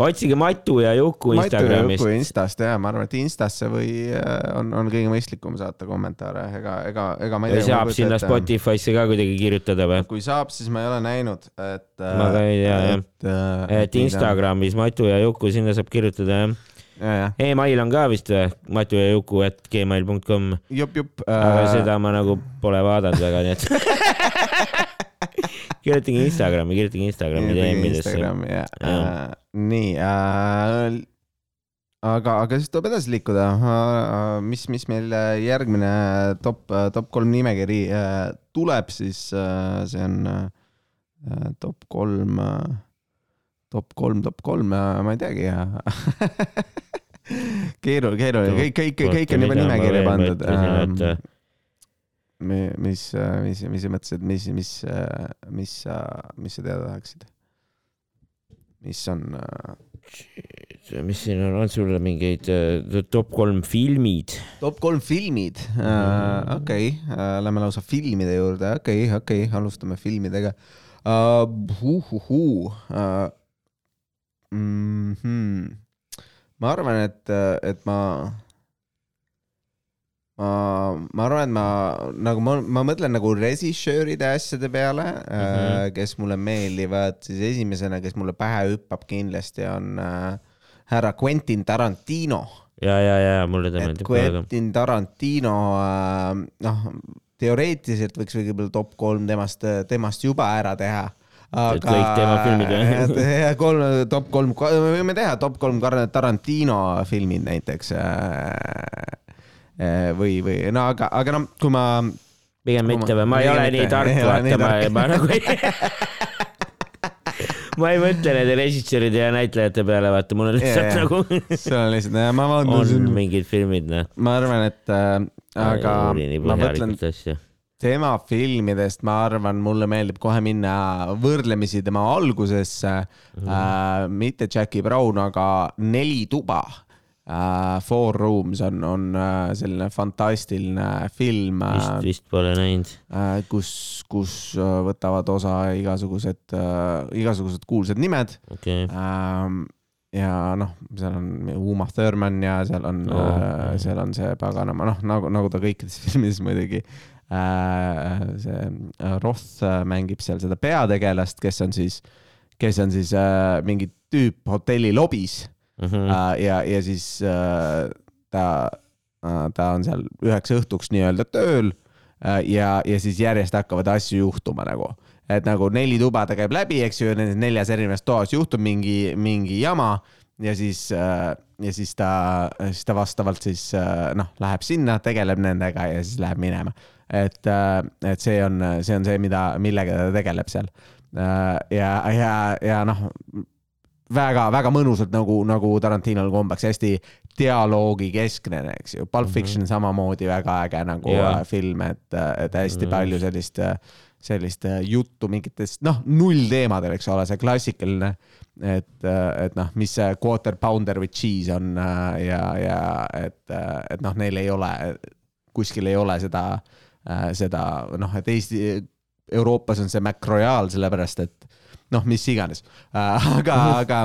Speaker 2: otsige Matu ja Juku Instagramist.
Speaker 1: Instast ja ma arvan, et Instasse või äh, on, on kõige mõistlikum saata kommentaare, ega, ega, ega ma ei tea.
Speaker 2: saab sinna. Spotify'sse ka kuidagi kirjutada või?
Speaker 1: kui saab, siis ma ei ole näinud, et.
Speaker 2: Ma ka ei tea, jah.
Speaker 1: jah
Speaker 2: et. Instagramis Matu ja Juku, sinna saab kirjutada jah.
Speaker 1: ja, jah,
Speaker 2: email on ka vist või? matu ja Juku at gmail.com,
Speaker 1: jupp, jupp.
Speaker 2: aga seda ma nagu pole vaadanud väga, nii et kirjutage Instagrami, kirjutage Instagrami
Speaker 1: Jah. äh,. nii äh,, aga, aga siis tuleb edasi liikuda uh,. mis, mis meil äh, järgmine top, top kolm nimekiri tuleb, siis see on top kolm top kolm, top kolm, ma ei teagi keeruline, keeruline, kõik, kõik, kõik on juba nimekirja pandud. mis, mis, mis sa mõtlesid, mis, mis, mis sa, mis sa teada tahaksid? mis on äh,
Speaker 2: mis siin on, on sul mingeid äh, top kolm filmid?
Speaker 1: top kolm filmid uh,? okei lähme lausa filmide juurde, okei okay,, okei okay., alustame filmidega uh,. Uh, uh, mm -hmm. ma arvan, et, et ma ma, ma arvan, et ma nagu ma, ma mõtlen nagu režissööride asjade peale mm, -hmm.
Speaker 2: Mhm.
Speaker 1: kes mulle meeldivad, siis esimesena, kes mulle pähe hüppab kindlasti on äh, härra Quentin Tarantino
Speaker 2: ja, ja, ja mulle ta meeldib.
Speaker 1: Quentin Tarantino äh, noh, teoreetiliselt võiks võib-olla top kolm temast, temast juba ära teha.
Speaker 2: Et kõik tema filmid või?
Speaker 1: kolm, top kolm, me võime teha top kolm Tarantino filmid näiteks. või, või no aga, aga noh, kui ma
Speaker 2: pigem mitte või, ma ei ole nii tark, vaata, ma, ma nagu ei ma ei mõtle nende režissööride ja näitlejate peale, vaata, mul on lihtsalt
Speaker 1: jaa.
Speaker 2: nagu
Speaker 1: see on lihtsalt, ma vaatan
Speaker 2: on mingid filmid, noh.
Speaker 1: ma arvan, et äh, aga ma mõtlen tema filmidest, ma arvan, mulle meeldib kohe minna võrdlemisi tema algusesse mm, -hmm. äh, mitte Jackie Brown, aga Neli tuba äh,. Four Rooms on, on äh, selline fantastiline film
Speaker 2: vist,
Speaker 1: äh,,
Speaker 2: vist pole näinud.
Speaker 1: äh, kus, kus äh, võtavad osa igasugused äh,, igasugused kuulsad nimed
Speaker 2: okei,
Speaker 1: ähm,. Ja noh, seal on Uma Thurman ja seal on
Speaker 2: Oh,
Speaker 1: oh,,
Speaker 2: jah.
Speaker 1: seal on see paganama, noh nagu, nagu ta kõikides filmides muidugi äh,. see äh, Roth äh, mängib seal seda peategelast, kes on siis, kes on siis äh, mingi tüüp hotelli lobis
Speaker 2: Mhm.
Speaker 1: äh, ja, ja siis äh, ta äh,, ta on seal üheks õhtuks nii-öelda tööl äh, ja, ja siis järjest hakkavad asju juhtuma nagu, et nagu neli tuba ta käib läbi, eks ju, nendes neljas erinevas toas juhtub mingi, mingi jama ja siis äh,, ja siis ta, siis ta vastavalt siis äh, noh, läheb sinna, tegeleb nendega ja siis läheb minema. et, et see on, see on see, mida, millega ta tegeleb seal. ja, ja, ja noh, väga-väga mõnusalt nagu, nagu Tarantinol kombeks, hästi dialoogikeskne, eks ju. Pulp Fiction mm -hmm. samamoodi väga äge nagu yeah. film, et, et hästi
Speaker 2: Mm.
Speaker 1: mm. palju sellist, sellist juttu mingitest, noh, nullteemadel, eks ole, see klassikaline, et, et noh, mis see quarter pounder with cheese on äh, ja, ja et, et noh, neil ei ole, kuskil ei ole seda, seda noh, et Eesti, Euroopas on see Macroyal, sellepärast et noh, mis iganes, aga, aga,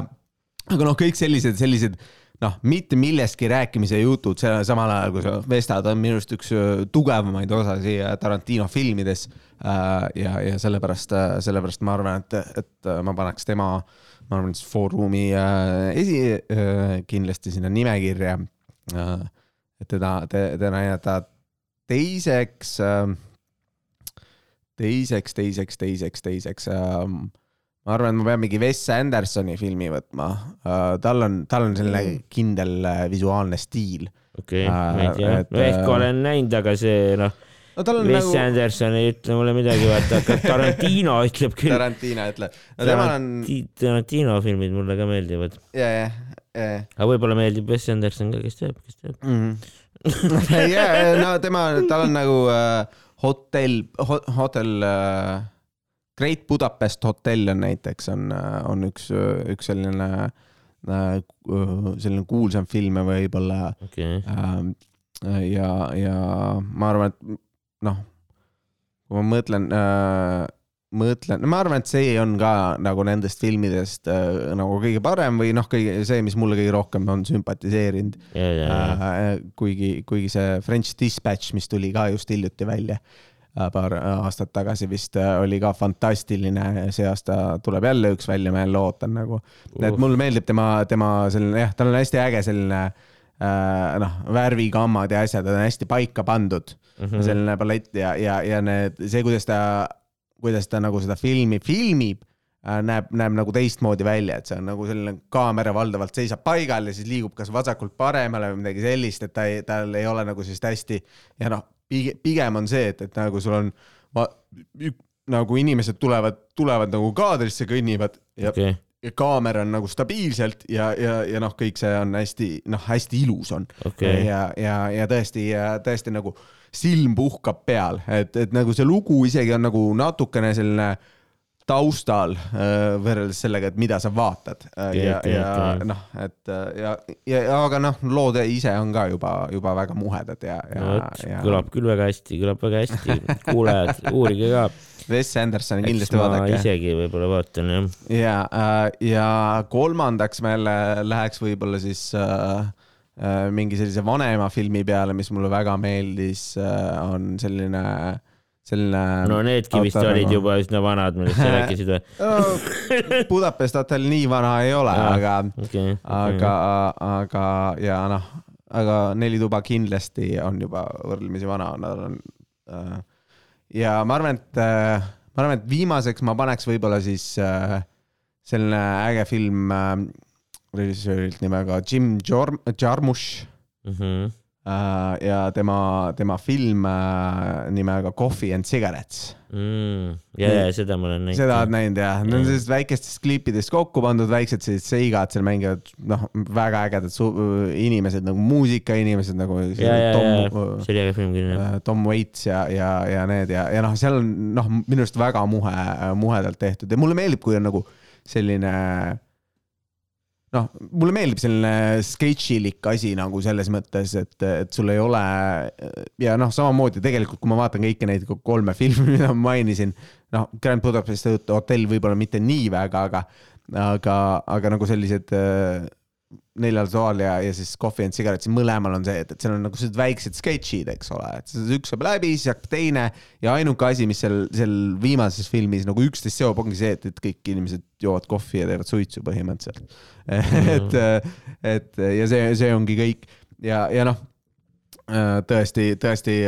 Speaker 1: aga noh, kõik sellised, sellised noh, mitte millestki rääkimise jutud, selle samal ajal kui sa vestad, on minu arust üks öö, tugevamaid osasi Tarantino filmides. ja, ja sellepärast, sellepärast ma arvan, et, et ma paneks tema, ma arvan, siis Foorumi äh, esi, kindlasti sinna nimekirja. et teda, teda näidata teiseks, teiseks, teiseks, teiseks, teiseks ähm, ma arvan, et ma pean mingi Wes Andersoni filmi võtma uh,. tal on, tal on selline kindel uh, visuaalne stiil.
Speaker 2: okei,
Speaker 1: Äh,
Speaker 2: ma ei tea
Speaker 1: et,,
Speaker 2: ehk
Speaker 1: äh,
Speaker 2: olen näinud, aga see noh,
Speaker 1: no tal on
Speaker 2: Wes
Speaker 1: nagu
Speaker 2: Anderson ei ütle mulle midagi, vaata, aga Tarantino ütleb küll.
Speaker 1: Tarantino ütleb, no temal on
Speaker 2: Tarantino filmid mulle ka meeldivad,
Speaker 1: ja, ja, ja,
Speaker 2: aga võib-olla meeldib Wes Anderson ka, kes teab, kes teab.
Speaker 1: ja, no tema, tal on nagu uh, hotell, hotel uh,, Great Budapest Hotel on näiteks on, on üks, üks selline äh, selline kuulsam film võib-olla.
Speaker 2: Okei,
Speaker 1: äh, ja, ja ma arvan, et noh, kui ma mõtlen äh, mõtlen, ma arvan, et see on ka nagu nendest filmidest äh, nagu kõige parem või noh, kõige see, mis mulle kõige rohkem on sümpatiseerinud.
Speaker 2: Ja, ja,
Speaker 1: äh,. kuigi, kuigi see French Dispatch, mis tuli ka just hiljuti välja paar aastat tagasi vist äh, oli ka fantastiline, see aasta tuleb jälle üks välja, ma jälle ootan nagu. et mulle meeldib tema, tema selline jah, tal on hästi äge selline äh, noh, värvikammad ja asjad on hästi paika pandud mm, -hmm. selline palett ja, ja, ja need, see, kuidas ta, kuidas ta nagu seda filmi filmib äh, näeb, näeb nagu teistmoodi välja, et see on nagu selline kaamera valdavalt seisab paigal ja siis liigub kas vasakult paremale või midagi sellist, et ta ei, tal ei ole nagu sellist hästi ja noh, pigem on see, et, et nagu sul on ük- nagu inimesed tulevad, tulevad nagu kaadrisse, kõnnivad ja okay. ja kaamera on nagu stabiilselt ja, ja, ja noh, kõik see on hästi noh, hästi ilus on
Speaker 2: okei,
Speaker 1: ja, ja, ja tõesti, tõesti nagu silm puhkab peal, et, et nagu see lugu isegi on nagu natukene selline taustal äh, võrreldes sellega, et mida sa vaatad äh, ja, ja noh, et äh, ja, ja, ja aga noh, lood ise on ka juba, juba väga muhedad ja, ja
Speaker 2: no
Speaker 1: ja
Speaker 2: kõlab küll väga hästi, kõlab väga hästi, kuulajad, uurige ka.
Speaker 1: Wes Andersoni
Speaker 2: eks
Speaker 1: kindlasti vaadake.
Speaker 2: isegi võib-olla vaatan jah.
Speaker 1: ja, ja kolmandaks me läheks võib-olla siis äh, mingi sellise vanema filmi peale, mis mulle väga meeldis on selline, selline.
Speaker 2: no needki vist olid. juba üsna vanad, millest sa rääkisid või?
Speaker 1: Budapest hotell nii vana ei ole, aga,
Speaker 2: okei,
Speaker 1: aga, aga ja noh, aga Neli tuba kindlasti on juba võrdlemisi vana, nad on äh, ja ma arvan, et äh, ma arvan, et viimaseks ma paneks võib-olla siis äh, selline äge film äh, režissöörilt nimega Jim Jarmusch
Speaker 2: okei.
Speaker 1: äh, ja tema, tema film äh, nimega Coffee and Cigarettes.
Speaker 2: Mm, ja, ja seda ma olen näinud.
Speaker 1: seda oled näinud jah, need on sellised väikestest klippidest kokku pandud väiksed sellised seigad, seal mängivad noh, väga ägedad inimesed nagu muusikainimesed nagu
Speaker 2: see oli äge film küll jah.
Speaker 1: äh, Tom Waits ja, ja, ja need ja, ja noh, seal on noh, minu arust väga muhe, muhedalt tehtud ja mulle meeldib, kui on nagu selline noh, mulle meeldib selline sketšilik asi nagu selles mõttes, et, et sul ei ole ja noh, samamoodi tegelikult, kui ma vaatan kõiki neid kolme filmi, mida ma mainisin, noh, Grand Budapest hotell võib-olla mitte nii väga, aga, aga, aga nagu sellised äh, neljal toal ja, ja siis Coffee and Cigarettes, mõlemal on see, et, et seal on nagu sellised väiksed sketšid, eks ole, et üks saab läbi, siis hakkab teine ja ainuke asi, mis seal, seal viimases filmis nagu üksteist seob, ongi see, et, et kõik inimesed joovad kohvi ja teevad suitsu põhimõtteliselt. et, et ja see, see ongi kõik ja, ja noh, tõesti, tõesti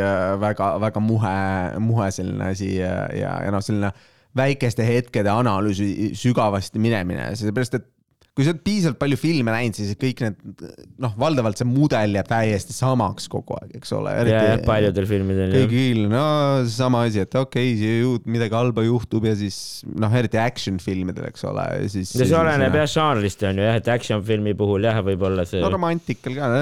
Speaker 1: väga-väga muhe, muhe selline asi ja, ja, ja noh, selline väikeste hetkede analüüsi sügavasti minemine, sellepärast et kui sa oled piisavalt palju filme näinud, siis kõik need noh, valdavalt see mudel jääb täiesti samaks kogu aeg, eks ole.
Speaker 2: ja paljudel filmidel
Speaker 1: kõigil, no sama asi, et okei okay,, midagi halba juhtub ja siis noh, eriti action filmidel, eks ole, siis.
Speaker 2: ja see oleneb jah žanrist on ju jah, et action filmi puhul jah, võib-olla see
Speaker 1: no romantikal ka.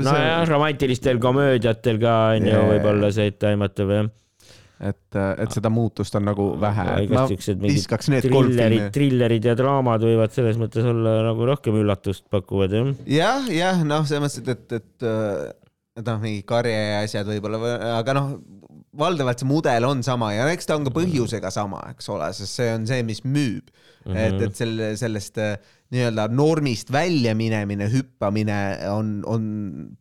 Speaker 2: nojah, romantilistel komöödiatel ka on ju võib-olla see etteaimatav jah.
Speaker 1: et, et seda muutust on nagu vähe. ma viskaks need kolm
Speaker 2: trillerid,
Speaker 1: filmi.
Speaker 2: trillerid ja draamad võivad selles mõttes olla nagu rohkem üllatust pakuvad jah.
Speaker 1: jah, jah, noh, selles mõttes, et, et, et, et noh, mingi karje ja asjad võib-olla, aga noh, valdavalt see mudel on sama ja eks ta on ka põhjusega sama, eks ole, sest see on see, mis müüb mm. -hmm. et, et selle, sellest äh, nii-öelda normist välja minemine, hüppamine on, on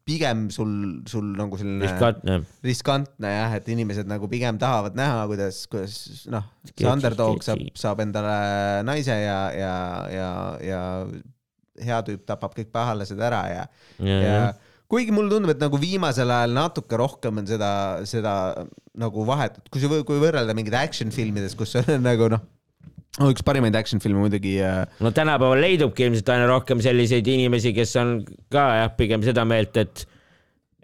Speaker 1: pigem sul, sul nagu selline
Speaker 2: riskantne.
Speaker 1: riskantne jah, et inimesed nagu pigem tahavad näha, kuidas, kuidas noh, see underdog saab saab endale naise ja, ja, ja, ja hea tüüp tapab kõik pahalased ära ja,
Speaker 2: ja,
Speaker 1: ja kuigi mulle tundub, et nagu viimasel ajal natuke rohkem on seda, seda nagu vahet, kui sa, kui võrrelda mingeid action filmides, kus on nagu noh, üks parimaid action filme muidugi
Speaker 2: no tänapäeval leidubki ilmselt aina rohkem selliseid inimesi, kes on ka jah, pigem seda meelt, et,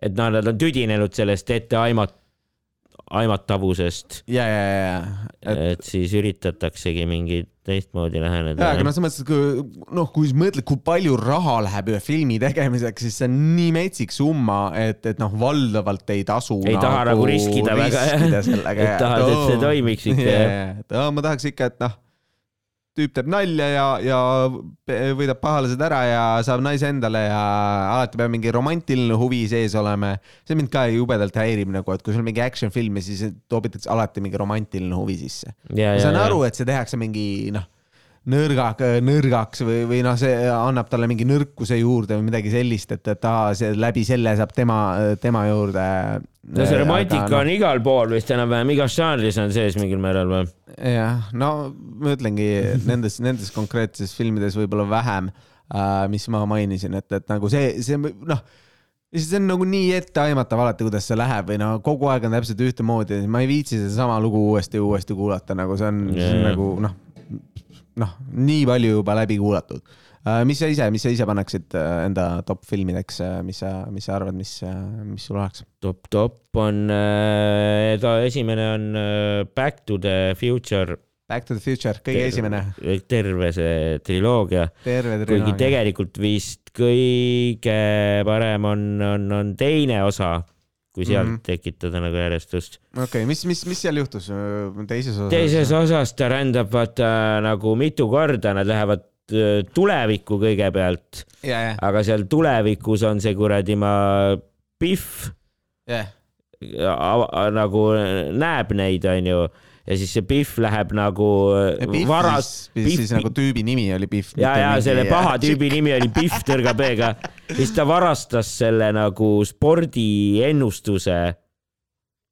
Speaker 2: et noh, nad on tüdinenud sellest etteaimat-, aimatavusest,
Speaker 1: ja, ja, ja, et
Speaker 2: et siis üritataksegi mingi teistmoodi läheneda
Speaker 1: jaa, aga noh, selles mõttes, et kui noh, kui sa mõtled, kui palju raha läheb ühe filmi tegemiseks, siis see on nii metsik summa, et, et noh, valdavalt ei tasu.
Speaker 2: Ei taha nagu riskida väga. Et tahad, et see toimiks ikka,
Speaker 1: et oh, ma tahaks ikka, et noh, tüüp teeb nalja ja, ja võidab pahalased ära ja saab naise endale ja alati peab mingi romantiline huvi sees olema. see mind ka jubedalt häirib nagu, et kui sul mingi action film ja siis toobitakse alati mingi romantiline huvi sisse.
Speaker 2: ja,
Speaker 1: ma
Speaker 2: ja
Speaker 1: saan, aru, et see tehakse mingi noh, nõrga, nõrgaks või, või noh, see annab talle mingi nõrkuse juurde või midagi sellist, et, et aa, see läbi selle saab tema, tema juurde.
Speaker 2: no see romantika on igal pool vist enam-vähem igas žanris on sees mingil määral või?
Speaker 1: jah, no ma ütlengi, nendes, nendes konkreetses filmides võib-olla vähem äh,, mis ma mainisin, et, et nagu see, see noh, see on nagu nii etteaimatav alati, kuidas see läheb või no kogu aeg on täpselt ühtemoodi, ma ei viitsi sedasama lugu uuesti ja uuesti kuulata, nagu see on yeah., nagu noh, noh, nii palju juba läbi kuulatud. Äh,. mis sa ise, mis sa ise paneksid äh, enda top filmideks, mis sa, mis sa arvad, mis, mis sul oleks?
Speaker 2: top, top on äh,, ta esimene on äh, Back to the Future,
Speaker 1: Back to the Future, kõige esimene,
Speaker 2: terve see triloogia,
Speaker 1: terve
Speaker 2: kuigi tegelikult vist kõige parem on, on, on teine osa, kui sealt mm. -hmm. tekitada nagu järjestust.
Speaker 1: okei okay,, mis, mis, mis seal juhtus äh, teises osas?
Speaker 2: teises osas ta rändab vaata nagu mitu korda, nad lähevad äh, tulevikku kõigepealt,
Speaker 1: ja, ja,
Speaker 2: aga seal tulevikus on see kuradi ma Pihv
Speaker 1: jah.
Speaker 2: nagu näeb neid, onju, ja siis see Pihv läheb nagu varas,
Speaker 1: siis, siis nagu tüübi nimi oli Pihv.
Speaker 2: ja, ja selle paha tüübi nimi oli Pihv tõrga B-ga, siis ta varastas selle nagu spordiennustuse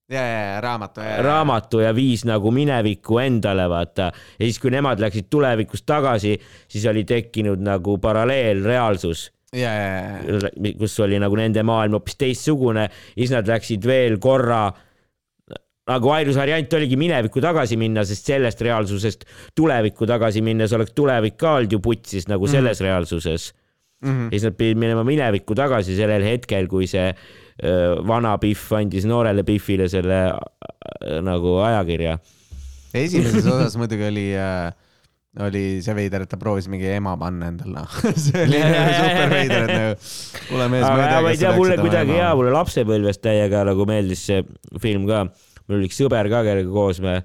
Speaker 1: ja, ja, ja raamatu.
Speaker 2: raamatu ja viis nagu minevikku endale, vaata. ja siis, kui nemad läksid tulevikust tagasi, siis oli tekkinud nagu paralleelreaalsus,
Speaker 1: ja, ja, ja,
Speaker 2: kus oli nagu nende maailm hoopis teistsugune, siis nad läksid veel korra nagu ainus variant oligi minevikku tagasi minna, sest sellest reaalsusest tulevikku tagasi minnes oleks tulevik ka olnud ju putsis nagu selles mm. reaalsuses.
Speaker 1: Mhm.
Speaker 2: ja siis nad pidid minema minevikku tagasi sellel hetkel, kui see öö, vana Pihv andis noorele Pihvile selle öö, nagu ajakirja.
Speaker 1: esimeses osas muidugi oli äh, oli see veider, et ta proovis mingi ema panna endale, noh. see oli super veider, et nagu, kuule mees,
Speaker 2: aga ma ei tea, mulle kuidagi hea, mulle lapsepõlvest täiega nagu meeldis see film ka. Mul oli üks sõber ka, kellega koos me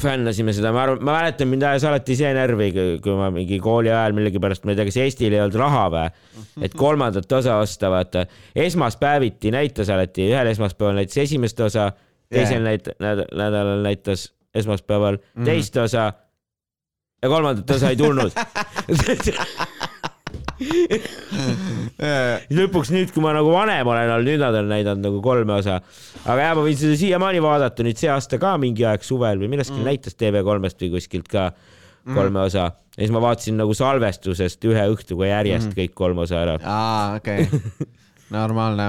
Speaker 2: fännasime seda, ma arvan, ma mäletan, mind ajas alati see närvi, kui ma mingi kooli ajal millegipärast, ma ei tea, kas Eestil ei olnud raha või, et kolmandat osa osta, vaata. esmaspäeviti näitas alati, ühel esmaspäeval näitas esimest osa, teisel näit-, nädalal näitas esmaspäeval teist osa ja kolmandat osa ei tulnud lõpuks nüüd, kui ma nagu vanem olen olnud, nüüd nad on näidanud nagu kolme osa. aga jaa, ma võin seda siiamaani vaadata nüüd see aasta ka mingi aeg suvel või millestki mm. näitas TV3-st või kuskilt ka kolme mm. osa. ja siis ma vaatasin nagu salvestusest ühe õhtuga järjest mm. kõik kolm osa ära.
Speaker 1: aa, okei okay. normaalne,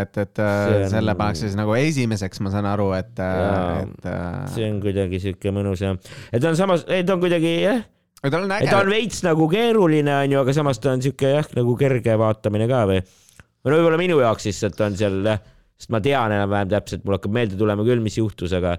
Speaker 1: et, et
Speaker 2: See
Speaker 1: see
Speaker 2: on-
Speaker 1: selle pannakse siis nagu esimeseks, ma saan aru, et,
Speaker 2: Jaa.
Speaker 1: et äh,
Speaker 2: see on kuidagi siuke mõnus ja, et on samas, ta on kuidagi jah,
Speaker 1: et ta on
Speaker 2: et ta on
Speaker 1: äge,
Speaker 2: veits nagu keeruline onju, aga samas ta on siuke jah, nagu kerge vaatamine ka või. või no võib-olla minu jaoks lihtsalt on seal sest ma tean enam-vähem täpselt, mul hakkab meelde tulema küll, mis juhtus, aga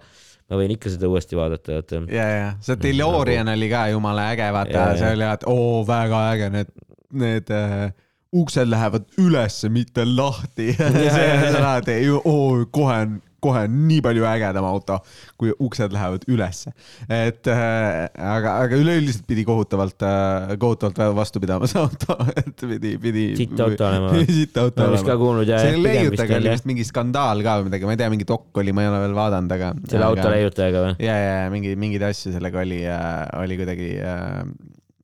Speaker 2: ma võin ikka seda uuesti vaadata, vaata.
Speaker 1: ja, ja see Delorian oli ka jumala äge, vaata. See oli, et oo, väga äge, need, need äh, uksed lähevad ülesse, mitte lahti. see on alati, oo, kohe on, kohe nii palju ägedam auto, kui uksed lähevad ülesse. et äh, aga, aga üleüldiselt pidi kohutavalt äh,, kohutavalt vastu pidama see auto, et pidi, pidi.
Speaker 2: Sitt auto olema.
Speaker 1: sitt auto
Speaker 2: ma olen vist ka
Speaker 1: olema.
Speaker 2: kuulnud ja.
Speaker 1: selle leiutajaga oli vist mingi skandaal ka või midagi, ma ei tea, mingi dokk oli, ma ei ole veel vaadanud, aga.
Speaker 2: selle auto leiutajaga või?
Speaker 1: ja, ja, ja mingi, mingeid asju sellega oli, oli kuidagi äh,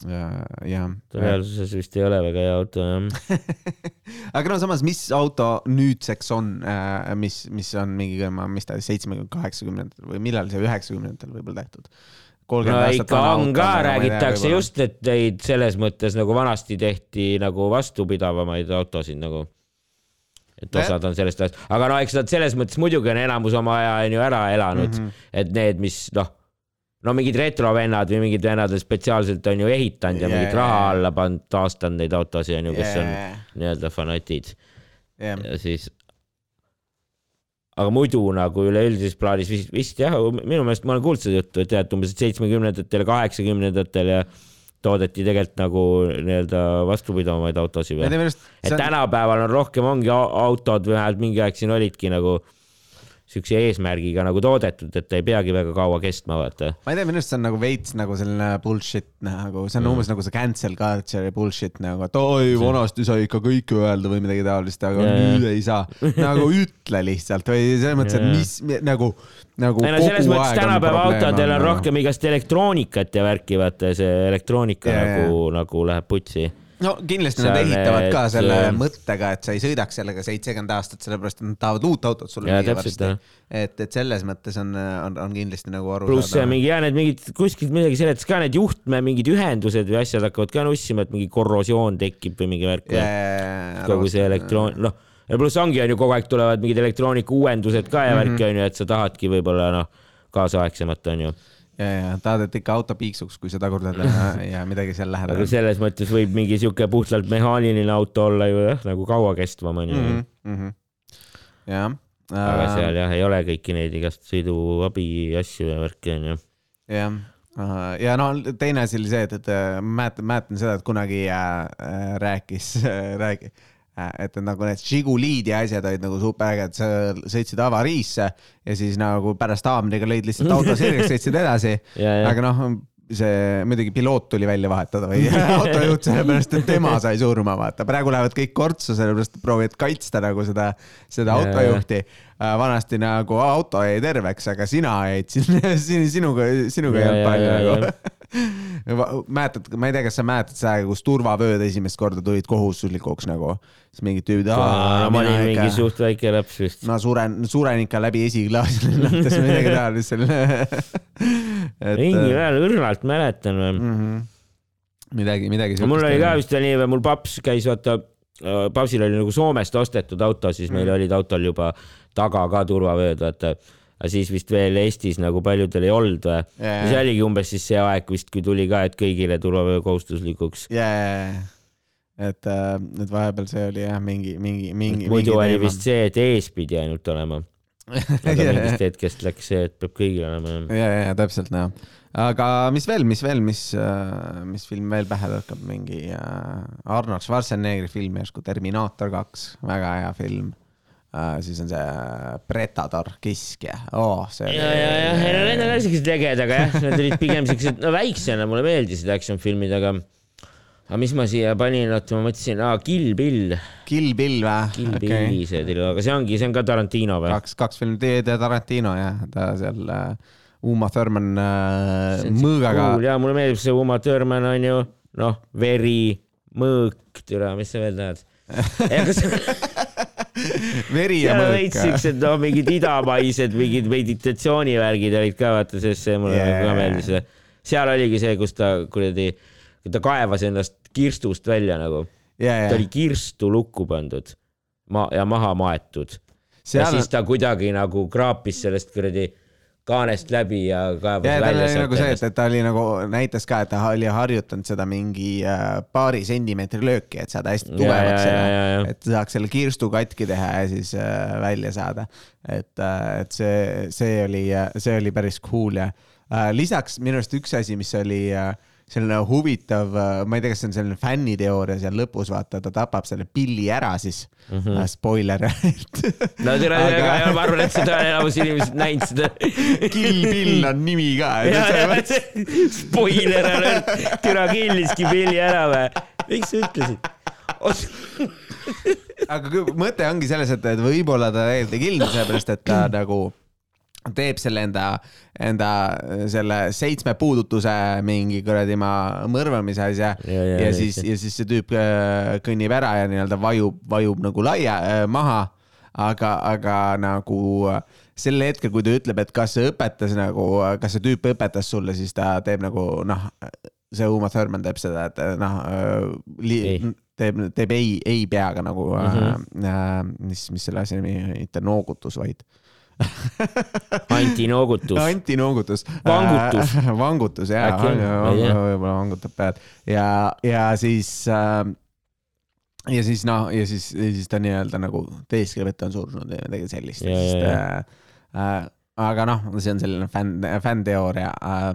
Speaker 1: jah.
Speaker 2: reaalsuses vist ei ole väga hea auto jah.
Speaker 1: aga no samas, mis auto nüüdseks on, mis, mis on mingi, mis ta seitsmekümne, kaheksakümnendatel või millal see üheksakümnendatel võib-olla tehtud?
Speaker 2: no ikka on ka, räägitakse. just, et neid selles mõttes nagu vanasti tehti nagu vastupidavamaid autosid nagu. et osad on sellest ajast, aga no eks nad selles mõttes muidugi on enamus oma aja on ju ära elanud mm, -hmm. et need, mis noh, no mingid retrovennad või mingid vennad spetsiaalselt on ju ehitanud ja
Speaker 1: Jaa,
Speaker 2: mingit raha
Speaker 1: jaa.
Speaker 2: alla pannud, taastanud neid autosid on ju, kes on nii-öelda fanatid
Speaker 1: jah,
Speaker 2: ja siis aga muidu nagu üleüldises plaanis vist, vist jah, minu meelest ma olen kuulnud seda juttu, et jah, et umbes seitsmekümnendatel ja kaheksakümnendatel ja toodeti tegelikult nagu nii-öelda vastupidavamaid autosid või? et on... tänapäeval on rohkem ongi autod või vähemalt mingi aeg siin olidki nagu siukse eesmärgiga nagu toodetud, et ta ei peagi väga kaua kestma, vaata.
Speaker 1: ma ei tea, minu arust see on nagu veits nagu selline bullshit nagu, see on mm. umbes nagu see cancel culture'i bullshit nagu, et oi, vanasti sai ikka kõike öelda või midagi taolist, aga yeah. nüüd ei saa. nagu ütle lihtsalt või selles mõttes, et mis nagu, nagu.
Speaker 2: ei no selles mõttes tänapäeva autodel on rohkem igast elektroonikat ja värki, vaata see elektroonika yeah, nagu nagu läheb putsi
Speaker 1: no kindlasti nad ehitavad ka selle et... mõttega, et sa ei sõidaks sellega seitsekümmend aastat, sellepärast et nad tahavad uut autot sulle müüa varsti. et, et selles mõttes on, on, on kindlasti nagu aru
Speaker 2: pluss mingi ja need mingid kuskilt midagi seletas ka, need juhtme mingid ühendused või asjad hakkavad ka nussima, et mingi korrosioon tekib või mingi värk
Speaker 1: yeah,.
Speaker 2: kogu see elektroon, noh ja pluss ongi, on ju, kogu aeg tulevad mingid elektroonika uuendused ka ja mm -hmm. värki on ju, et sa tahadki võib-olla noh, kaasaegsemat on ju
Speaker 1: ja, ja tahad, et ikka auto piiksuks, kui sa tagurdad ja, ja midagi seal lähedal.
Speaker 2: aga selles mõttes võib mingi sihuke puhtalt mehaaniline auto olla ju jah, nagu kauakestvam onju mm.
Speaker 1: -hmm. jah.
Speaker 2: aga äh, seal jah, ei ole kõiki neid igast sõiduabi asju ja värki onju.
Speaker 1: jah, ja no teine asi oli see, et, et äh, mäletan, mäletan seda, et kunagi äh, rääkis äh,, rääkis et nagu need Žiguliid ja asjad olid nagu superägedad, sa sõitsid avariisse ja siis nagu pärast haamriga lõid lihtsalt auto sirgeks, sõitsid edasi. aga noh, see muidugi piloot tuli välja vahetada või autojuht, sellepärast et tema sai surma, vaata. praegu lähevad kõik kortsu, sellepärast proovivad kaitsta nagu seda, seda autojuhti. Äh, vanasti nagu auto jäi terveks, aga sina jäid sinuga, sinuga ei olnud palju nagu mäletad, ma ei tea, kas sa mäletad seda aega, kus turvavööd esimest korda tulid kohustuslikuks nagu, siis mingid tüübid.
Speaker 2: ma olin mingi suht väike laps vist.
Speaker 1: ma suren, suren ikka läbi esiklaasi lennates midagi taolist seal
Speaker 2: mingi peal õrnalt mäletan või mm.
Speaker 1: -hmm. midagi, midagi.
Speaker 2: mul oli ka vist nii, mul paps käis vaata papsil oli nagu Soomest ostetud auto, siis meil mm. olid autol juba taga ka turvavööd, vaata aga siis vist veel Eestis nagu paljudel ei olnud või yeah.? see oligi umbes siis see aeg vist, kui tuli ka, et kõigile turvavöö kohustuslikuks
Speaker 1: yeah.. et, äh, et vahepeal see oli jah, mingi, mingi, mingi.
Speaker 2: muidu oli teema. vist see, et ees pidi ainult olema aga yeah. mingist hetkest läks see, et peab kõigil olema.
Speaker 1: ja, ja, ja täpselt jah. aga mis veel, mis veel, mis, äh, mis film veel pähe tõukab, mingi äh, Arnold Schwarzeneggeri film järsku Terminaator kaks, väga hea film siis on see äh, Predator, kiskja oh,.
Speaker 2: ja, ja, ja, ja need on ka siuksed ägedad, aga jah, need olid pigem siuksed, no väiksena mulle meeldisid action filmid, aga aga mis ma siia panin, oota, ma mõtlesin ah,, Kill Bill.
Speaker 1: Kill Bill või?
Speaker 2: Kill okay. Billi see tuli, aga see ongi, see on ka Tarantino või?
Speaker 1: kaks, kaks filmi, teie Tarantino jah, ta seal uh, Uma Thurman uh, mõõgaga
Speaker 2: cool,. ja mulle meeldib see Uma Thurman on ju, noh, veri, mõõk, türa, mis sa veel tahad
Speaker 1: veri ja mõõk. veits
Speaker 2: siuksed, no mingid idamaised, mingid meditatsioonivärgid olid ka, vaata, sest see mulle yeah. ka meeldis. seal oligi see, kus ta kuradi, ta kaevas ennast kirstust välja nagu
Speaker 1: yeah,. Yeah.
Speaker 2: ta oli kirstu lukku pandud ma ja maha maetud. ja siis ta kuidagi nagu kraapis sellest kuradi kaanest läbi ja kaevas ja, välja
Speaker 1: nagu see, et, et ta oli nagu, näitas ka, et ta oli harjutanud seda mingi äh, paari sentimeetri lööki, et saada hästi tugevaks selle, et saaks selle kirstu katki teha ja siis äh, välja saada. et äh,, et see, see oli, see oli päris cool ja lisaks minu arust üks asi, mis oli äh, selline huvitav, äh, ma ei tea, kas see on selline fänniteooria seal lõpus, vaata, ta tapab selle pilli ära siis mm. -hmm. Spoiler
Speaker 2: no tere aga..., ma arvan, et seda on enamus inimesed näinud seda
Speaker 1: Kill Bill on nimi ka.
Speaker 2: spoiler alert, türa killiski pilli ära või? miks sa ütlesid?
Speaker 1: aga mõte ongi selles, et, et võib-olla ta tegelikult ei killnud, sellepärast et ta nagu teeb selle enda, enda selle seitsme puudutuse mingi kuradi ma mõrvamise asja ja, ja, ja siis, ja siis see tüüp äh, kõnnib ära ja nii-öelda vajub, vajub nagu laia äh, maha. aga, aga nagu sel hetkel, kui ta ütleb, et kas see õpetas nagu, kas see tüüp õpetas sulle, siis ta teeb nagu noh, see Uma Thurman teeb seda, et noh teeb, teeb ei, ei peaga nagu mm, -hmm. äh, mis, mis selle asja nimi, mitte noogutus, vaid
Speaker 2: antinoogutus.
Speaker 1: antinoogutus.
Speaker 2: vangutus
Speaker 1: äh,. vangutus jaa, võib-olla vangutab pead ja, ja siis äh, ja siis noh, ja siis, ja siis ta nii-öelda nagu teeskleb, et ta on surnud või midagi sellist.
Speaker 2: Ja, ja, ja.
Speaker 1: Äh, aga noh, see on selline fänn, fännteooria äh,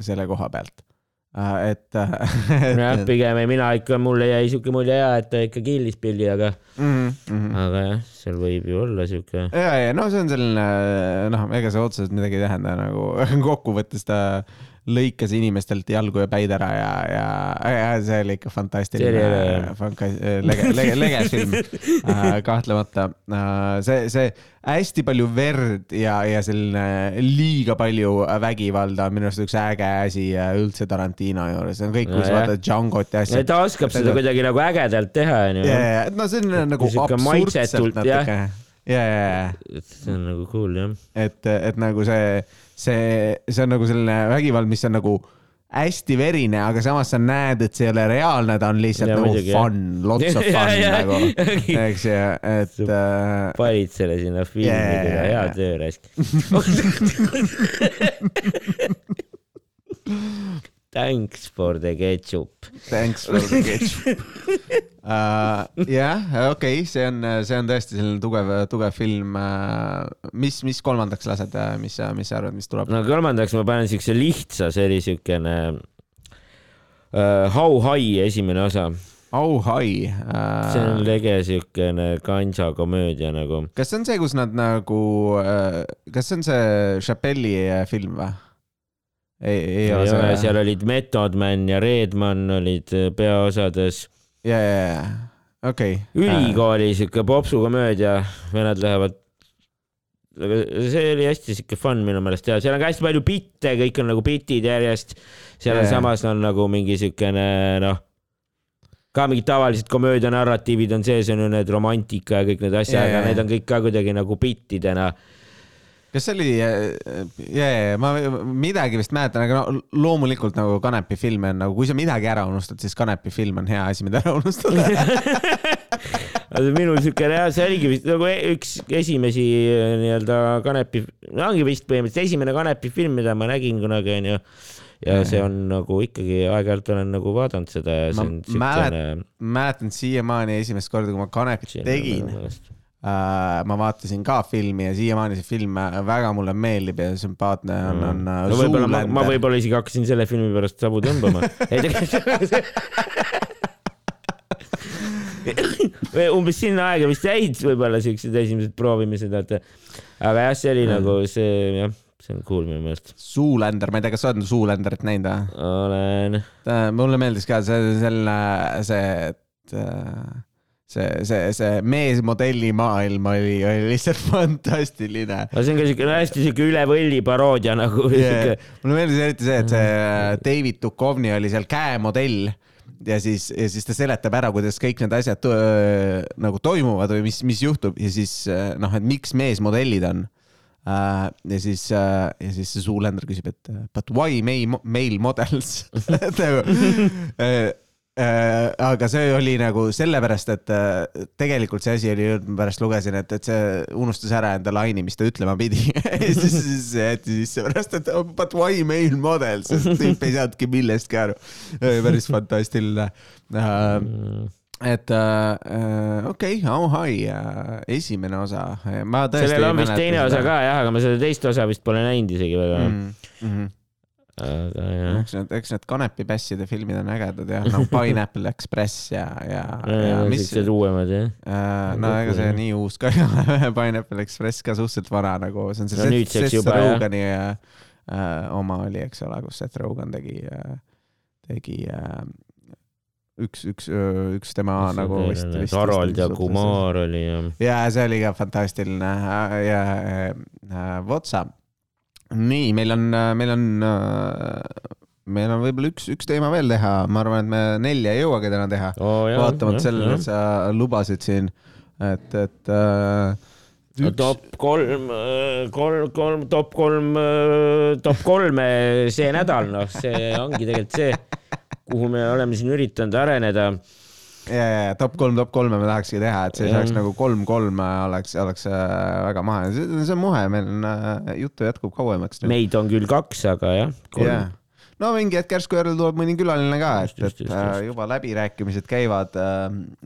Speaker 1: selle koha pealt äh,. et
Speaker 2: jah,
Speaker 1: äh,.
Speaker 2: pigem ei, mina ikka, mulle jäi siuke mulje ja, et ta ikka killis pilli, aga,
Speaker 1: Mm -hmm.
Speaker 2: aga jah, seal võib ju olla siuke.
Speaker 1: ja, ja no see on selline noh, ega see otseselt midagi ei tähenda nagu kokkuvõttes ta lõikas inimestelt jalgu ja päid ära ja, ja, ja see oli ikka fantastiline
Speaker 2: äge,,
Speaker 1: lege, lege, lege film äh, kahtlemata. see, see hästi palju verd ja, ja selline liiga palju vägivalda on minu arust üks äge asi äh, üldse Tarantino juures, see on kõik, kui sa vaatad Django't ja asja.
Speaker 2: ta oskab seda kuidagi nagu ägedalt teha, onju.
Speaker 1: no see on nagu absurdselt natuke. ja, ja, ja
Speaker 2: see on nagu cool jah.
Speaker 1: et, et nagu see, see, see on nagu selline vägivald, mis on nagu hästi verine, aga samas sa näed, et see ei ole reaalne, ta on lihtsalt
Speaker 2: Ja
Speaker 1: nagu
Speaker 2: muidugi,
Speaker 1: fun, lots of fun
Speaker 2: ja,
Speaker 1: nagu, eks ju, et äh,
Speaker 2: panid selle sinna filmi yeah,, hea töö raisk. Thanks for the ketchup.
Speaker 1: thanks for the ketchup uh,. jah, okei okay,, see on, see on tõesti selline tugev, tugev film uh,. mis, mis kolmandaks lased, mis sa, mis sa arvad, mis tuleb?
Speaker 2: no kolmandaks ma panen siukse lihtsa, see oli siukene uh, How High esimene osa.
Speaker 1: Oh hi uh,.
Speaker 2: see on lege siukene kanja komöödia nagu.
Speaker 1: kas see on see, kus nad nagu uh,, kas see on see Chappelli äh, film või? ei, ei ole
Speaker 2: seal olid Method Man ja Redman olid äh, peaosades.
Speaker 1: ja, ja, ja, okei.
Speaker 2: ülikooli siuke popsukomöödia, vennad lähevad. aga see oli hästi siuke fun minu meelest ja seal on ka hästi palju bitte, kõik on nagu bitid järjest. seal on
Speaker 1: Jaa.
Speaker 2: samas on nagu mingi siukene noh, ka mingid tavalised komöödia narratiivid on sees, on ju need romantika ja kõik need asjad, aga need on kõik ka kuidagi nagu bittidena.
Speaker 1: Kas see oli, ja, ja ma midagi vist mäletan, aga no loomulikult nagu Kanepi filme on nagu, kui sa midagi ära unustad, siis Kanepi film on hea asi, mida ära unustada.
Speaker 2: minul siuke rea-, see oligi vist nagu e- üks esimesi äh, nii-öelda Kanepi, ongi vist põhimõtteliselt esimene Kanepi film, mida ma nägin kunagi onju. ja see on nagu ikkagi aeg-ajalt olen nagu vaadanud seda ja see on siukene.
Speaker 1: mäletan siiamaani esimest korda, kui ma Kanepit tegin, ma vaatasin ka filmi ja siiamaani see film äh, väga mulle meeldib ja sümpaatne on, on äh,
Speaker 2: no võib-olla ma, ma võib-olla isegi hakkasin selle filmi pärast sabu tõmbama. umbes sinna aega vist jäid võib-olla siuksed esimesed proovimised, vaata. aga jah, see oli
Speaker 1: Mm.
Speaker 2: nagu see jah, see on cool minu meelest.
Speaker 1: Zoolander, ma ei tea, kas sa oled Zoolanderit näinud või?
Speaker 2: olen,
Speaker 1: mulle meeldis ka see, selline, see, et äh, see, see, see meesmodelli maailm oli, oli lihtsalt fantastiline.
Speaker 2: Aga see on ka siuke hästi siuke üle võlli paroodia nagu
Speaker 1: yeah. mulle meeldis eriti see, et see äh, David Duchovny oli seal käemodell ja siis, ja siis ta seletab ära, kuidas kõik need asjad öö, nagu toimuvad või mis, mis juhtub ja siis äh, noh, et miks meesmodellid on. Ja siis ja siis see Zoolander küsib, et but why male, models? Nagu, aga see oli nagu sellepärast, et uh, tegelikult see asi oli, pärast lugesin, et, et see unustas ära enda laine, mis ta ütlema pidi siis, siis see jäeti sisse pärast, et oh, but why male models, sest tüüp ei saanudki millestki aru. päris fantastiline uh, et äh, okei okay,, How High äh, esimene osa, ma tõesti
Speaker 2: sellel on vist teine osa ka jah, aga ma seda teist osa vist pole näinud isegi väga mm.
Speaker 1: -hmm.
Speaker 2: Aga jah,
Speaker 1: eks need, eks need kanepipässide filmid on ägedad jah, nagu Pineapple Express ja, ja, ja mis,
Speaker 2: siuksed uuemad jah.
Speaker 1: äh, no ega see nii uus ka ei ole, Pineapple Express ka suhteliselt vana nagu, see on see
Speaker 2: No
Speaker 1: Seth, Seth
Speaker 2: jah.
Speaker 1: Rogani äh, äh, oma oli, eks ole, kus Seth Rogan tegi äh,, tegi äh, üks, üks, üks tema nagu vist, vist.
Speaker 2: Harold ja Kumar oli ja.
Speaker 1: ja see oli ka fantastiline ja, ja äh, vot sa. nii, meil on, meil on, meil on võib-olla üks, üks teema veel teha, ma arvan, et me nelja ei jõuagi täna teha,
Speaker 2: oh,.
Speaker 1: vaatamata sellele, et sa lubasid siin, et, et äh,
Speaker 2: no,. top kolm, kolm, kolm, top kolm, top kolme see nädal, noh, see ongi tegelikult see, kuhu me oleme siin üritanud areneda.
Speaker 1: ja, ja top kolm, top kolme me tahakski teha, et see saaks nagu kolm-kolm oleks, oleks äh, väga mahe, see on muhe, meil on äh, juttu jätkub kauemaks.
Speaker 2: meid on küll kaks, aga jah, kolm
Speaker 1: jah, no mingi hetk järsku jälle tuleb mõni külaline ka, et, et
Speaker 2: just,
Speaker 1: äh,
Speaker 2: just.
Speaker 1: juba läbirääkimised käivad äh,.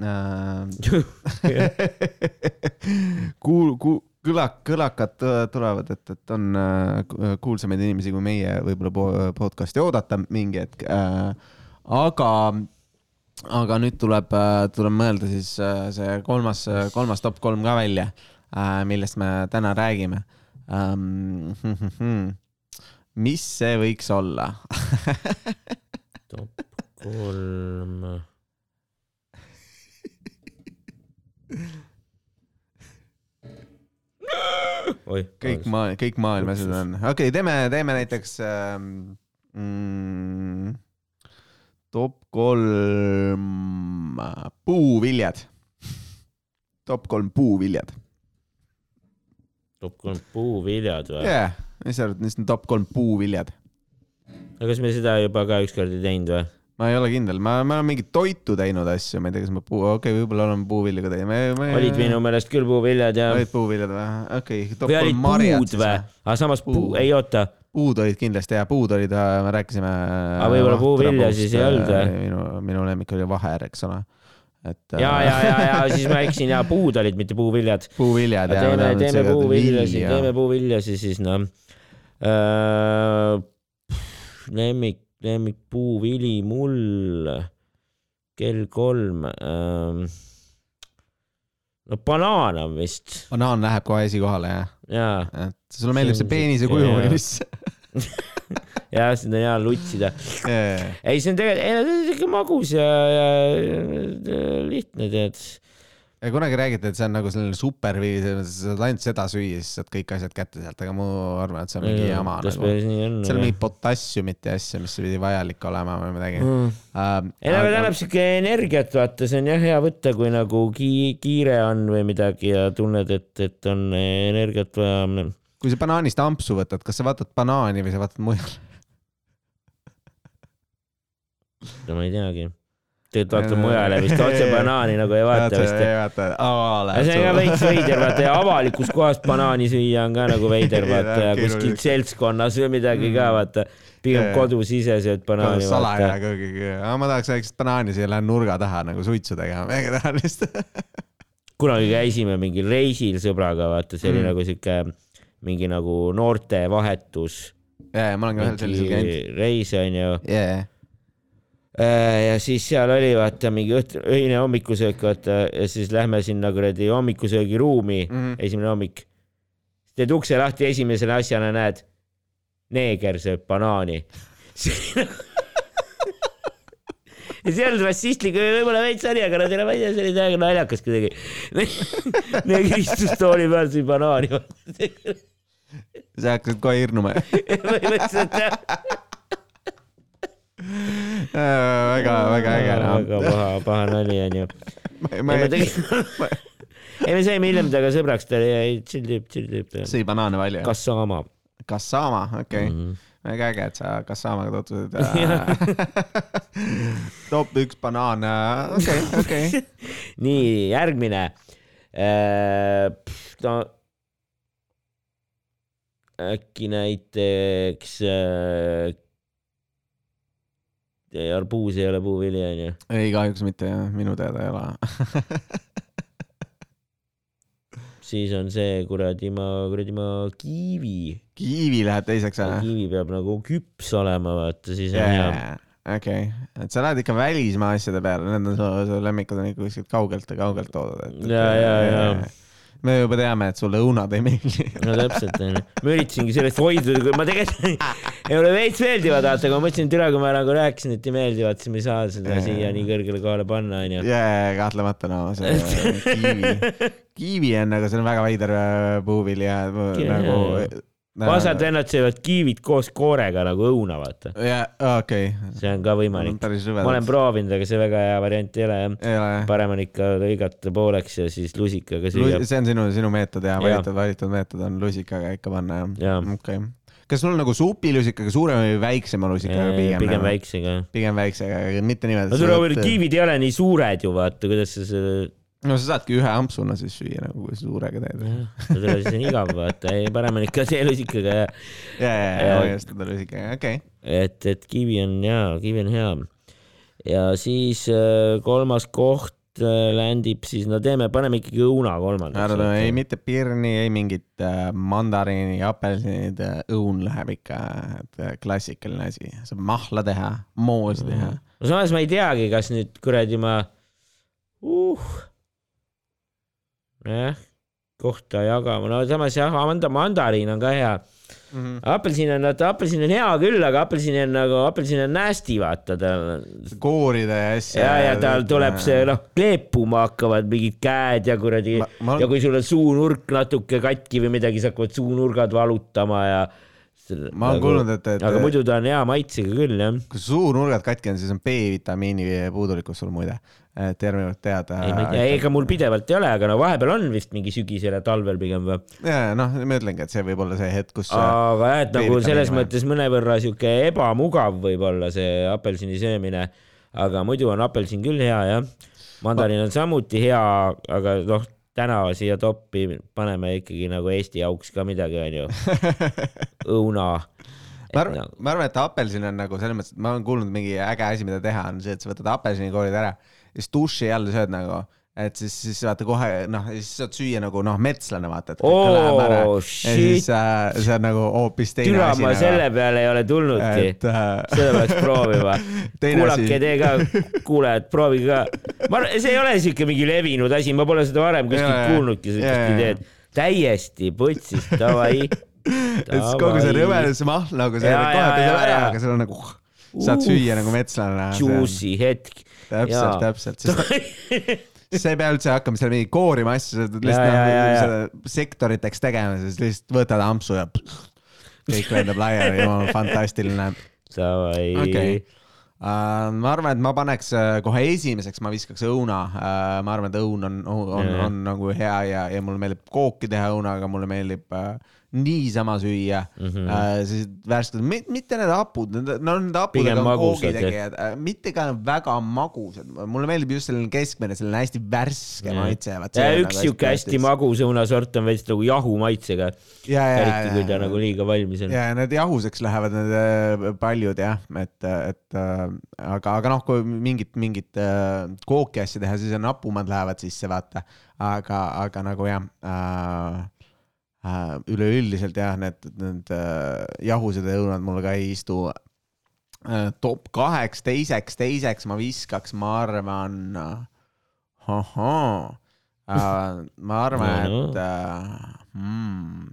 Speaker 1: Äh, kuul-, kuul-, kõlak, kõlakad tulevad, et, et on äh, ku- kuulsamaid inimesi kui meie võib-olla po- podcast'i oodata mingi hetk äh,. aga, aga nüüd tuleb, tuleb mõelda siis äh, see kolmas, kolmas top kolm ka välja äh,, millest me täna räägime ähm. mis see võiks olla?
Speaker 2: top kolm. oih,
Speaker 1: kõik maa, kõik maailmas need on. okei okay,, teeme, teeme näiteks ähm, mm, top kolm äh, puuviljad. top kolm puuviljad.
Speaker 2: top kolm puuviljad või
Speaker 1: jaa yeah., mis sa arvad, mis on top kolm puuviljad?
Speaker 2: aga kas me seda juba ka ükskord ei teinud või?
Speaker 1: ma ei ole kindel, ma, ma olen mingit toitu teinud asju, ma ei tea, kas ma puu, okei okay,, võib-olla olen puuvilja ka teinud.
Speaker 2: olid minu meelest küll puuviljad ja.
Speaker 1: olid puuviljad või? okei okay,, top
Speaker 2: või olid puud või? aga samas puu,
Speaker 1: Puu.
Speaker 2: ei oota,
Speaker 1: puud olid kindlasti ja puud olid, me rääkisime.
Speaker 2: Aga võib-olla puuvilja siis ei olnud või?
Speaker 1: minu, minu lemmik oli vaher, eks ole. et.
Speaker 2: ja, ja, ja, ja siis ma eksin ja puud olid, mitte puuviljad.
Speaker 1: puuviljad ja.
Speaker 2: teeme, teeme puuviljasi, teeme puuviljasi siis noh äh,. lemmik, lemmik puuvili mul kell kolm ähm,. no banaan on vist
Speaker 1: banaan läheb kohe esikohale jah,
Speaker 2: ja,
Speaker 1: et sulle meeldib
Speaker 2: See
Speaker 1: see peenise kuju või mis?
Speaker 2: ja on hea lutsida. ei, see on tegelikult, ei no see on siuke magus ja, ja, ja lihtne tead.
Speaker 1: Kunagi räägiti, et see on nagu selline superviis, sa saad ainult seda süüa, siis saad kõik asjad kätte sealt, aga ma arvan, et see on mingi jama nagu. seal on mingi potassiumit ja asju, mis pidi vajalik olema või midagi
Speaker 2: Mm.
Speaker 1: ähm,.
Speaker 2: ei no aga tähendab siuke energiat, vaata, see on jah hea võtta, kui nagu ki-, kiire on või midagi ja tunned, et, et on energiat vaja.
Speaker 1: kui sa banaanist ampsu võtad, kas sa vaatad banaani või sa vaatad mujale?
Speaker 2: no ma ei teagi. Tegelikult vaatad mujale vist, otse banaani nagu ei vaata vist.
Speaker 1: ei vaata,
Speaker 2: aga see on ka veits veider, vaata ja avalikus kohas banaani süüa on ka nagu veider, vaata ja kuskil seltskonnas või midagi ka, vaata. pigem kodus ise sööd banaani,
Speaker 1: salaja
Speaker 2: vaata.
Speaker 1: kuhugi, ma tahaks väikest banaani siia, lähen nurga taha nagu suitsu tegema, mega tahan lihtsalt.
Speaker 2: kunagi käisime mingil reisil sõbraga, vaata, see oli
Speaker 1: Mm.
Speaker 2: nagu siuke mingi nagu noortevahetus,
Speaker 1: jaa, ma olen ka ühel sellisel käinud.
Speaker 2: reis onju.
Speaker 1: jaa,
Speaker 2: ja siis seal oli vaata mingi õht-, öine hommikusöök, vaata ja siis lähme sinna kuradi hommikusöögiruumi mm. -hmm. esimene hommik. teed ukse lahti, esimese asjana näed, neeger sööb banaani. ja see ei olnud rassistlik, võib-olla veits oli, aga no teile ma ei tea, see oli täiega naljakas kuidagi. neeger istus tooli peal, sõi banaani.
Speaker 1: sa hakkasid kohe hirnuma.
Speaker 2: põhimõtteliselt jah.
Speaker 1: väga, väga äge
Speaker 2: väga
Speaker 1: noh.
Speaker 2: paha, paha nali onju.
Speaker 1: ma
Speaker 2: ei, me
Speaker 1: ei,
Speaker 2: tegime, ei me saime hiljem temaga sõbraks, ta oli chill tüüp, chill tüüp.
Speaker 1: sõi banaane palju.
Speaker 2: Kassama.
Speaker 1: Kassama, okei okay.. väga äge, et sa Kassamaga tutvusid. top üks banaan, okei, okei.
Speaker 2: nii, järgmine. no äkki näiteks äh, arbuus ei ole puuvili onju.
Speaker 1: ei, kahjuks mitte jah, minu teada ei ole.
Speaker 2: siis on see kuradi ma, kuradi ma kiivi.
Speaker 1: kiivi läheb teiseks ära.
Speaker 2: kiivi peab nagu küps olema, vaata siis on hea.
Speaker 1: okei, et sa lähed ikka välismaa asjade peale, need on su, su lemmikud on ikka kuskilt kaugelt ja kaugelt toodud.
Speaker 2: Ja, ja, ja.
Speaker 1: Me juba teame, et sulle õunad ei meeldi.
Speaker 2: no täpselt onju, ma üritasingi sellest hoiduda, ma tegelikult ei ole veits meeldivad, vaata, aga ma mõtlesin, et üle, kui ma nagu rääkisin, et ei meeldi, vaata siis ma ei saa seda
Speaker 1: Jaa.
Speaker 2: siia nii kõrgele kohale panna onju.
Speaker 1: jaa, kahtlemata no see kiivi, kiivi on nagu, see on väga veider äh, puuvili ja nagu.
Speaker 2: Vasad vennad söövad kiivid koos koorega nagu õuna, vaata.
Speaker 1: jaa, okei.
Speaker 2: see on ka võimalik. ma olen proovinud, aga see väga hea variant ei ole jah.
Speaker 1: jah?
Speaker 2: parem on ikka lõigata pooleks ja siis lusikaga süüa.
Speaker 1: see on sinu, sinu meetod ja
Speaker 2: Jaa.
Speaker 1: valitud, valitud meetod on lusikaga ikka panna jah
Speaker 2: Jaa.
Speaker 1: okei okay. kas sul on nagu supilusikaga suurema või väiksema lusikaga pigem?
Speaker 2: pigem. väiksega.
Speaker 1: pigem väiksega, mitte niimoodi.
Speaker 2: no sul kiivid ei ole nii suured ju vaata, kuidas sa selle
Speaker 1: no sa saadki ühe ampsuna siis süüa nagu, kui sa suurega teed.
Speaker 2: võib-olla siis on igav, vaata, ei parem on ikka teelusikaga ja
Speaker 1: ja, ja, ja, ja oli siuke, okei.
Speaker 2: et, et kivi on hea, kivi on hea. ja siis äh, kolmas koht äh, landib siis, no teeme, paneme ikkagi õuna
Speaker 1: ära
Speaker 2: kolmandaks
Speaker 1: tule, ei. mitte pirni, ei mingit äh, mandariini, apelsinid, õun läheb ikka, et klassikaline asi, saab mahla teha, moosi teha.
Speaker 2: no samas ma ei teagi, kas nüüd kuradi ma uh., jah, kohta jagama, no samas jah, manda-, mandariin on ka hea.
Speaker 1: Mhm.
Speaker 2: apelsin on, vaata apelsin on hea küll, aga apelsin on nagu, apelsin on nasty, vaata tal
Speaker 1: kooride ja asja.
Speaker 2: ja, ja tal tuleb see noh, kleepuma hakkavad mingid käed ja kuradi
Speaker 1: ma-
Speaker 2: ja kui sul on suunurk natuke katki või midagi, siis hakkavad suunurgad valutama ja.
Speaker 1: Ma olen kuulnud, et, et
Speaker 2: aga muidu ta on hea maitsega küll jah.
Speaker 1: kui suunurgad katki on, siis on B-vitamiini puudulikkus sul muide. et järgmine kord teada.
Speaker 2: ei, ega mul pidevalt ei ole, aga no vahepeal on vist mingi sügisel ja talvel pigem või.
Speaker 1: ja noh, ma ütlengi, et see võib olla see hetk, kus.
Speaker 2: aga jah, et nagu selles mõttes mõnevõrra sihuke ebamugav võib-olla see apelsini söömine. aga muidu on apelsin küll hea jah. mandariin on samuti hea, aga noh, täna siia toppi paneme ikkagi nagu Eesti auks ka midagi, onju. õuna.
Speaker 1: ma arvan, ma arvan, et apelsin on nagu selles mõttes, et ma olen kuulnud mingi äge asi, mida teha, on see, et sa võtad apelsinikoolid ära, siis duši all sööd nagu, et siis, siis vaata kohe noh, siis saad süüa nagu noh, metslane vaata, et kõik läheb ära ja siis äh, see on nagu hoopis teine
Speaker 2: türa
Speaker 1: asi.
Speaker 2: ma selle peale ei ole tulnudki.
Speaker 1: et äh,
Speaker 2: seda peaks proovima. Kuulake te ka, kuulajad, proovige ka. ma arvan, see ei ole siuke mingi levinud asi, ma pole seda varem kuskilt kuulnudki, siukest ideed. täiesti putsis, davai.
Speaker 1: et siis kogu see rõvedus mahl nagu see
Speaker 2: Jaa,
Speaker 1: kohe
Speaker 2: jaa,
Speaker 1: ära, aga sul on nagu saad süüa nagu metslane.
Speaker 2: Juicy hetk.
Speaker 1: täpselt, täpselt, sa ei pea üldse hakkama seal mingi koorima asju, sa pead lihtsalt nagu sektoriteks tegema, siis lihtsalt võtad ampsu ja kõik lendab laiali, jumal fantastiline. okei. ma arvan, et ma paneks äh, kohe esimeseks, ma viskaks õuna. ma arvan, et õun on, on, on, on nagu hea ja, ja mulle meeldib kooki teha õunaga, mulle meeldib äh, niisama süüa mm. -hmm. sellised värsked, mitte need hapud, no need hapud on koogitegijad, mitte ka väga magusad, mulle meeldib just selline keskmine, selline hästi värske maitse.
Speaker 2: ja üks siuke hästi. magus õunasort on veits nagu jahu maitsega,
Speaker 1: ja, ja,
Speaker 2: eriti kui ta nagu liiga valmis on.
Speaker 1: ja need jahuseks lähevad need äh, paljud jah, et, et äh, aga, aga noh, kui mingit, mingit äh, kooki asja teha, siis on hapumad lähevad sisse, vaata. aga, aga nagu jah äh,, äh, üleüldiselt jah, need, need äh, jahused ja õunad mulle ka ei istu äh,. top kaheks, teiseks, teiseks ma viskaks, ma arvan äh,, ahhaa äh,, ma arvan, et äh, mm,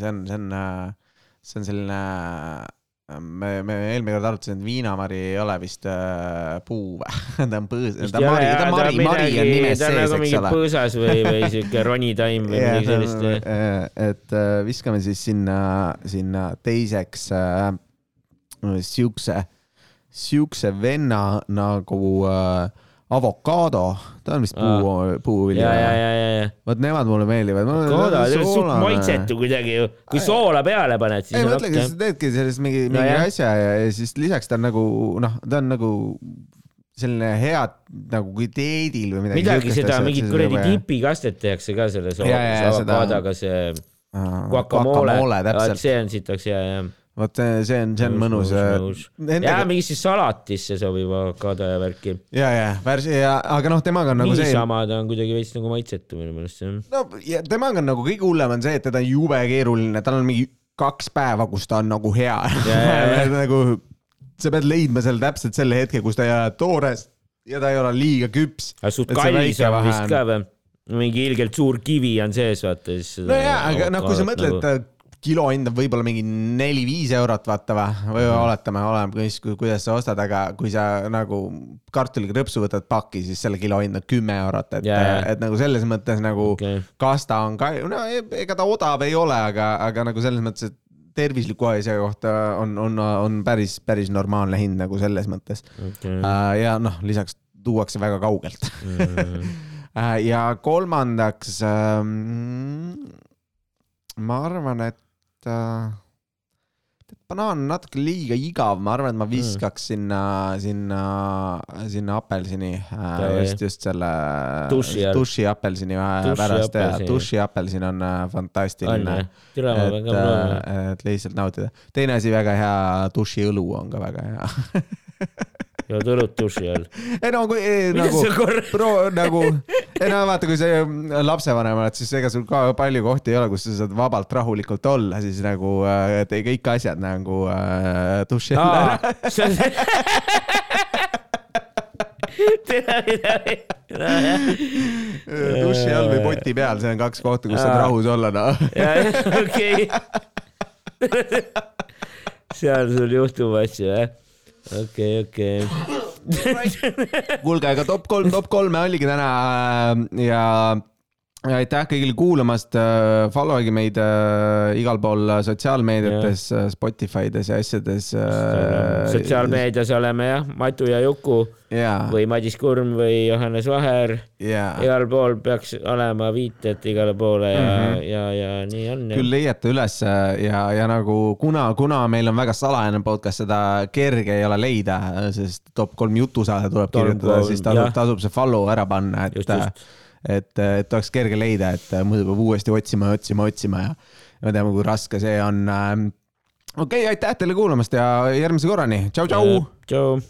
Speaker 1: see on, see on, see on selline, me, me eelmine kord arutasime, et viinamari ei ole vist äh, puu või? ta on põõs, ta on mari, ta on mari, mari on nimes sees,
Speaker 2: nagu
Speaker 1: eks
Speaker 2: mingi
Speaker 1: ole.
Speaker 2: põõsas või, või siuke ronitaim või
Speaker 1: Jah,
Speaker 2: midagi sellist.
Speaker 1: äh, et äh, viskame siis sinna, sinna teiseks äh, siukse, siukse venna nagu äh, avokaado, ta on vist puu, puuvilja
Speaker 2: ja, ja, ja, ja, ja.
Speaker 1: vot nemad mulle meeldivad.
Speaker 2: kooda, see on suht maitsetu kuidagi ju. kui soola peale paned, siis
Speaker 1: ei, mõtlegi, sa. teedki sellest mingi, mingi
Speaker 2: jah.
Speaker 1: asja ja, ja siis lisaks ta on nagu noh, ta on nagu selline hea nagu kui dieedil või midagi.
Speaker 2: midagi seda, mingit kuradi. dipikastet tehakse ka selle
Speaker 1: Ja, ja, ja, seda-
Speaker 2: avokaadoga, see guacamole,
Speaker 1: täpselt,
Speaker 2: see on sitaks hea, jah.
Speaker 1: Vot see, see on, see on mõnus.
Speaker 2: ja mingisse salatisse sobib avokaado ja värki.
Speaker 1: ja, ja värs- ja, aga noh, temaga on nagu see,
Speaker 2: niisama ta on kuidagi veits nagu maitsetu minu meelest, jah.
Speaker 1: no ja temaga on nagu kõige hullem on see, et teda on jube keeruline, tal on mingi kaks päeva, kus ta on nagu hea nagu sa pead leidma seal täpselt selle hetke, kus ta ei ole toores ja ta ei ole liiga küps.
Speaker 2: aga suht kallis on vist ka või? mingi ilgelt suur kivi on sees, vaata siis.
Speaker 1: no jaa, aga noh, kui sa mõtled
Speaker 2: nagu...,
Speaker 1: et kilo hind on võib-olla mingi neli-viis eurot, vaata või, või
Speaker 2: Mhm.
Speaker 1: oletame, oleneb, kuidas sa ostad, aga kui sa nagu kartulikrõpsu võtad pakki, siis selle kilo hind on kümme eurot, et
Speaker 2: Jaa, jaa.
Speaker 1: et nagu selles mõttes nagu
Speaker 2: Okei.
Speaker 1: kas ta on ka, no ega ta odav ei ole, aga, aga nagu selles mõttes, et tervisliku asja kohta on, on, on päris, päris normaalne hind nagu selles mõttes.
Speaker 2: okay..
Speaker 1: ja noh, lisaks tuuakse väga kaugelt.
Speaker 2: Mm.
Speaker 1: Äh, ja kolmandaks ähm, ma arvan, et äh, banaan on natuke liiga igav, ma arvan, et ma viskaks mm. sinna, sinna, sinna apelsini äh, just, just selle
Speaker 2: duši,
Speaker 1: duši apelsini pärast ja duši apelsin on äh, fantastiline.
Speaker 2: et,
Speaker 1: et lihtsalt nautida. teine asi, väga hea dušiõlu on ka väga hea
Speaker 2: jood õlut duši all.
Speaker 1: ei no kui ei, nagu, pro nagu, ei no vaata, kui sa lapsevanem oled, siis ega sul ka palju kohti ei ole, kus sa saad vabalt rahulikult olla, siis nagu äh, kõik asjad nagu äh, duši all ära duši all või poti peal, see on kaks kohta, kus saad rahus olla, noh.
Speaker 2: okei. seal sul juhtub asju, jah okei, okei.
Speaker 1: kuulge, aga top kolm, top kolme oligi täna äh, ja aitäh kõigile kuulamast, äh, follow ige meid äh, igal pool äh, sotsiaalmeediates, Spotify des ja asjades.
Speaker 2: sotsiaalmeedias oleme jah, Matu ja Juku
Speaker 1: yeah.
Speaker 2: või Madis Kurm või Johannes Vaher
Speaker 1: yeah..
Speaker 2: igal pool peaks olema viited igale poole ja mm, -hmm. ja, ja nii on.
Speaker 1: küll leiate ülesse ja, ja nagu kuna, kuna meil on väga salajane podcast, seda kerge ei ole leida, sest top kolm jutusaade tuleb Tom kirjutada, siis tasub, tasub see follow ära panna, et just, just et, et oleks kerge leida, et muidu peab uuesti otsima otsima, otsima ja me teame, kui raske see on. okei okay,, aitäh teile kuulamast ja järgmise korrani, tšau-tšau.
Speaker 2: tšau.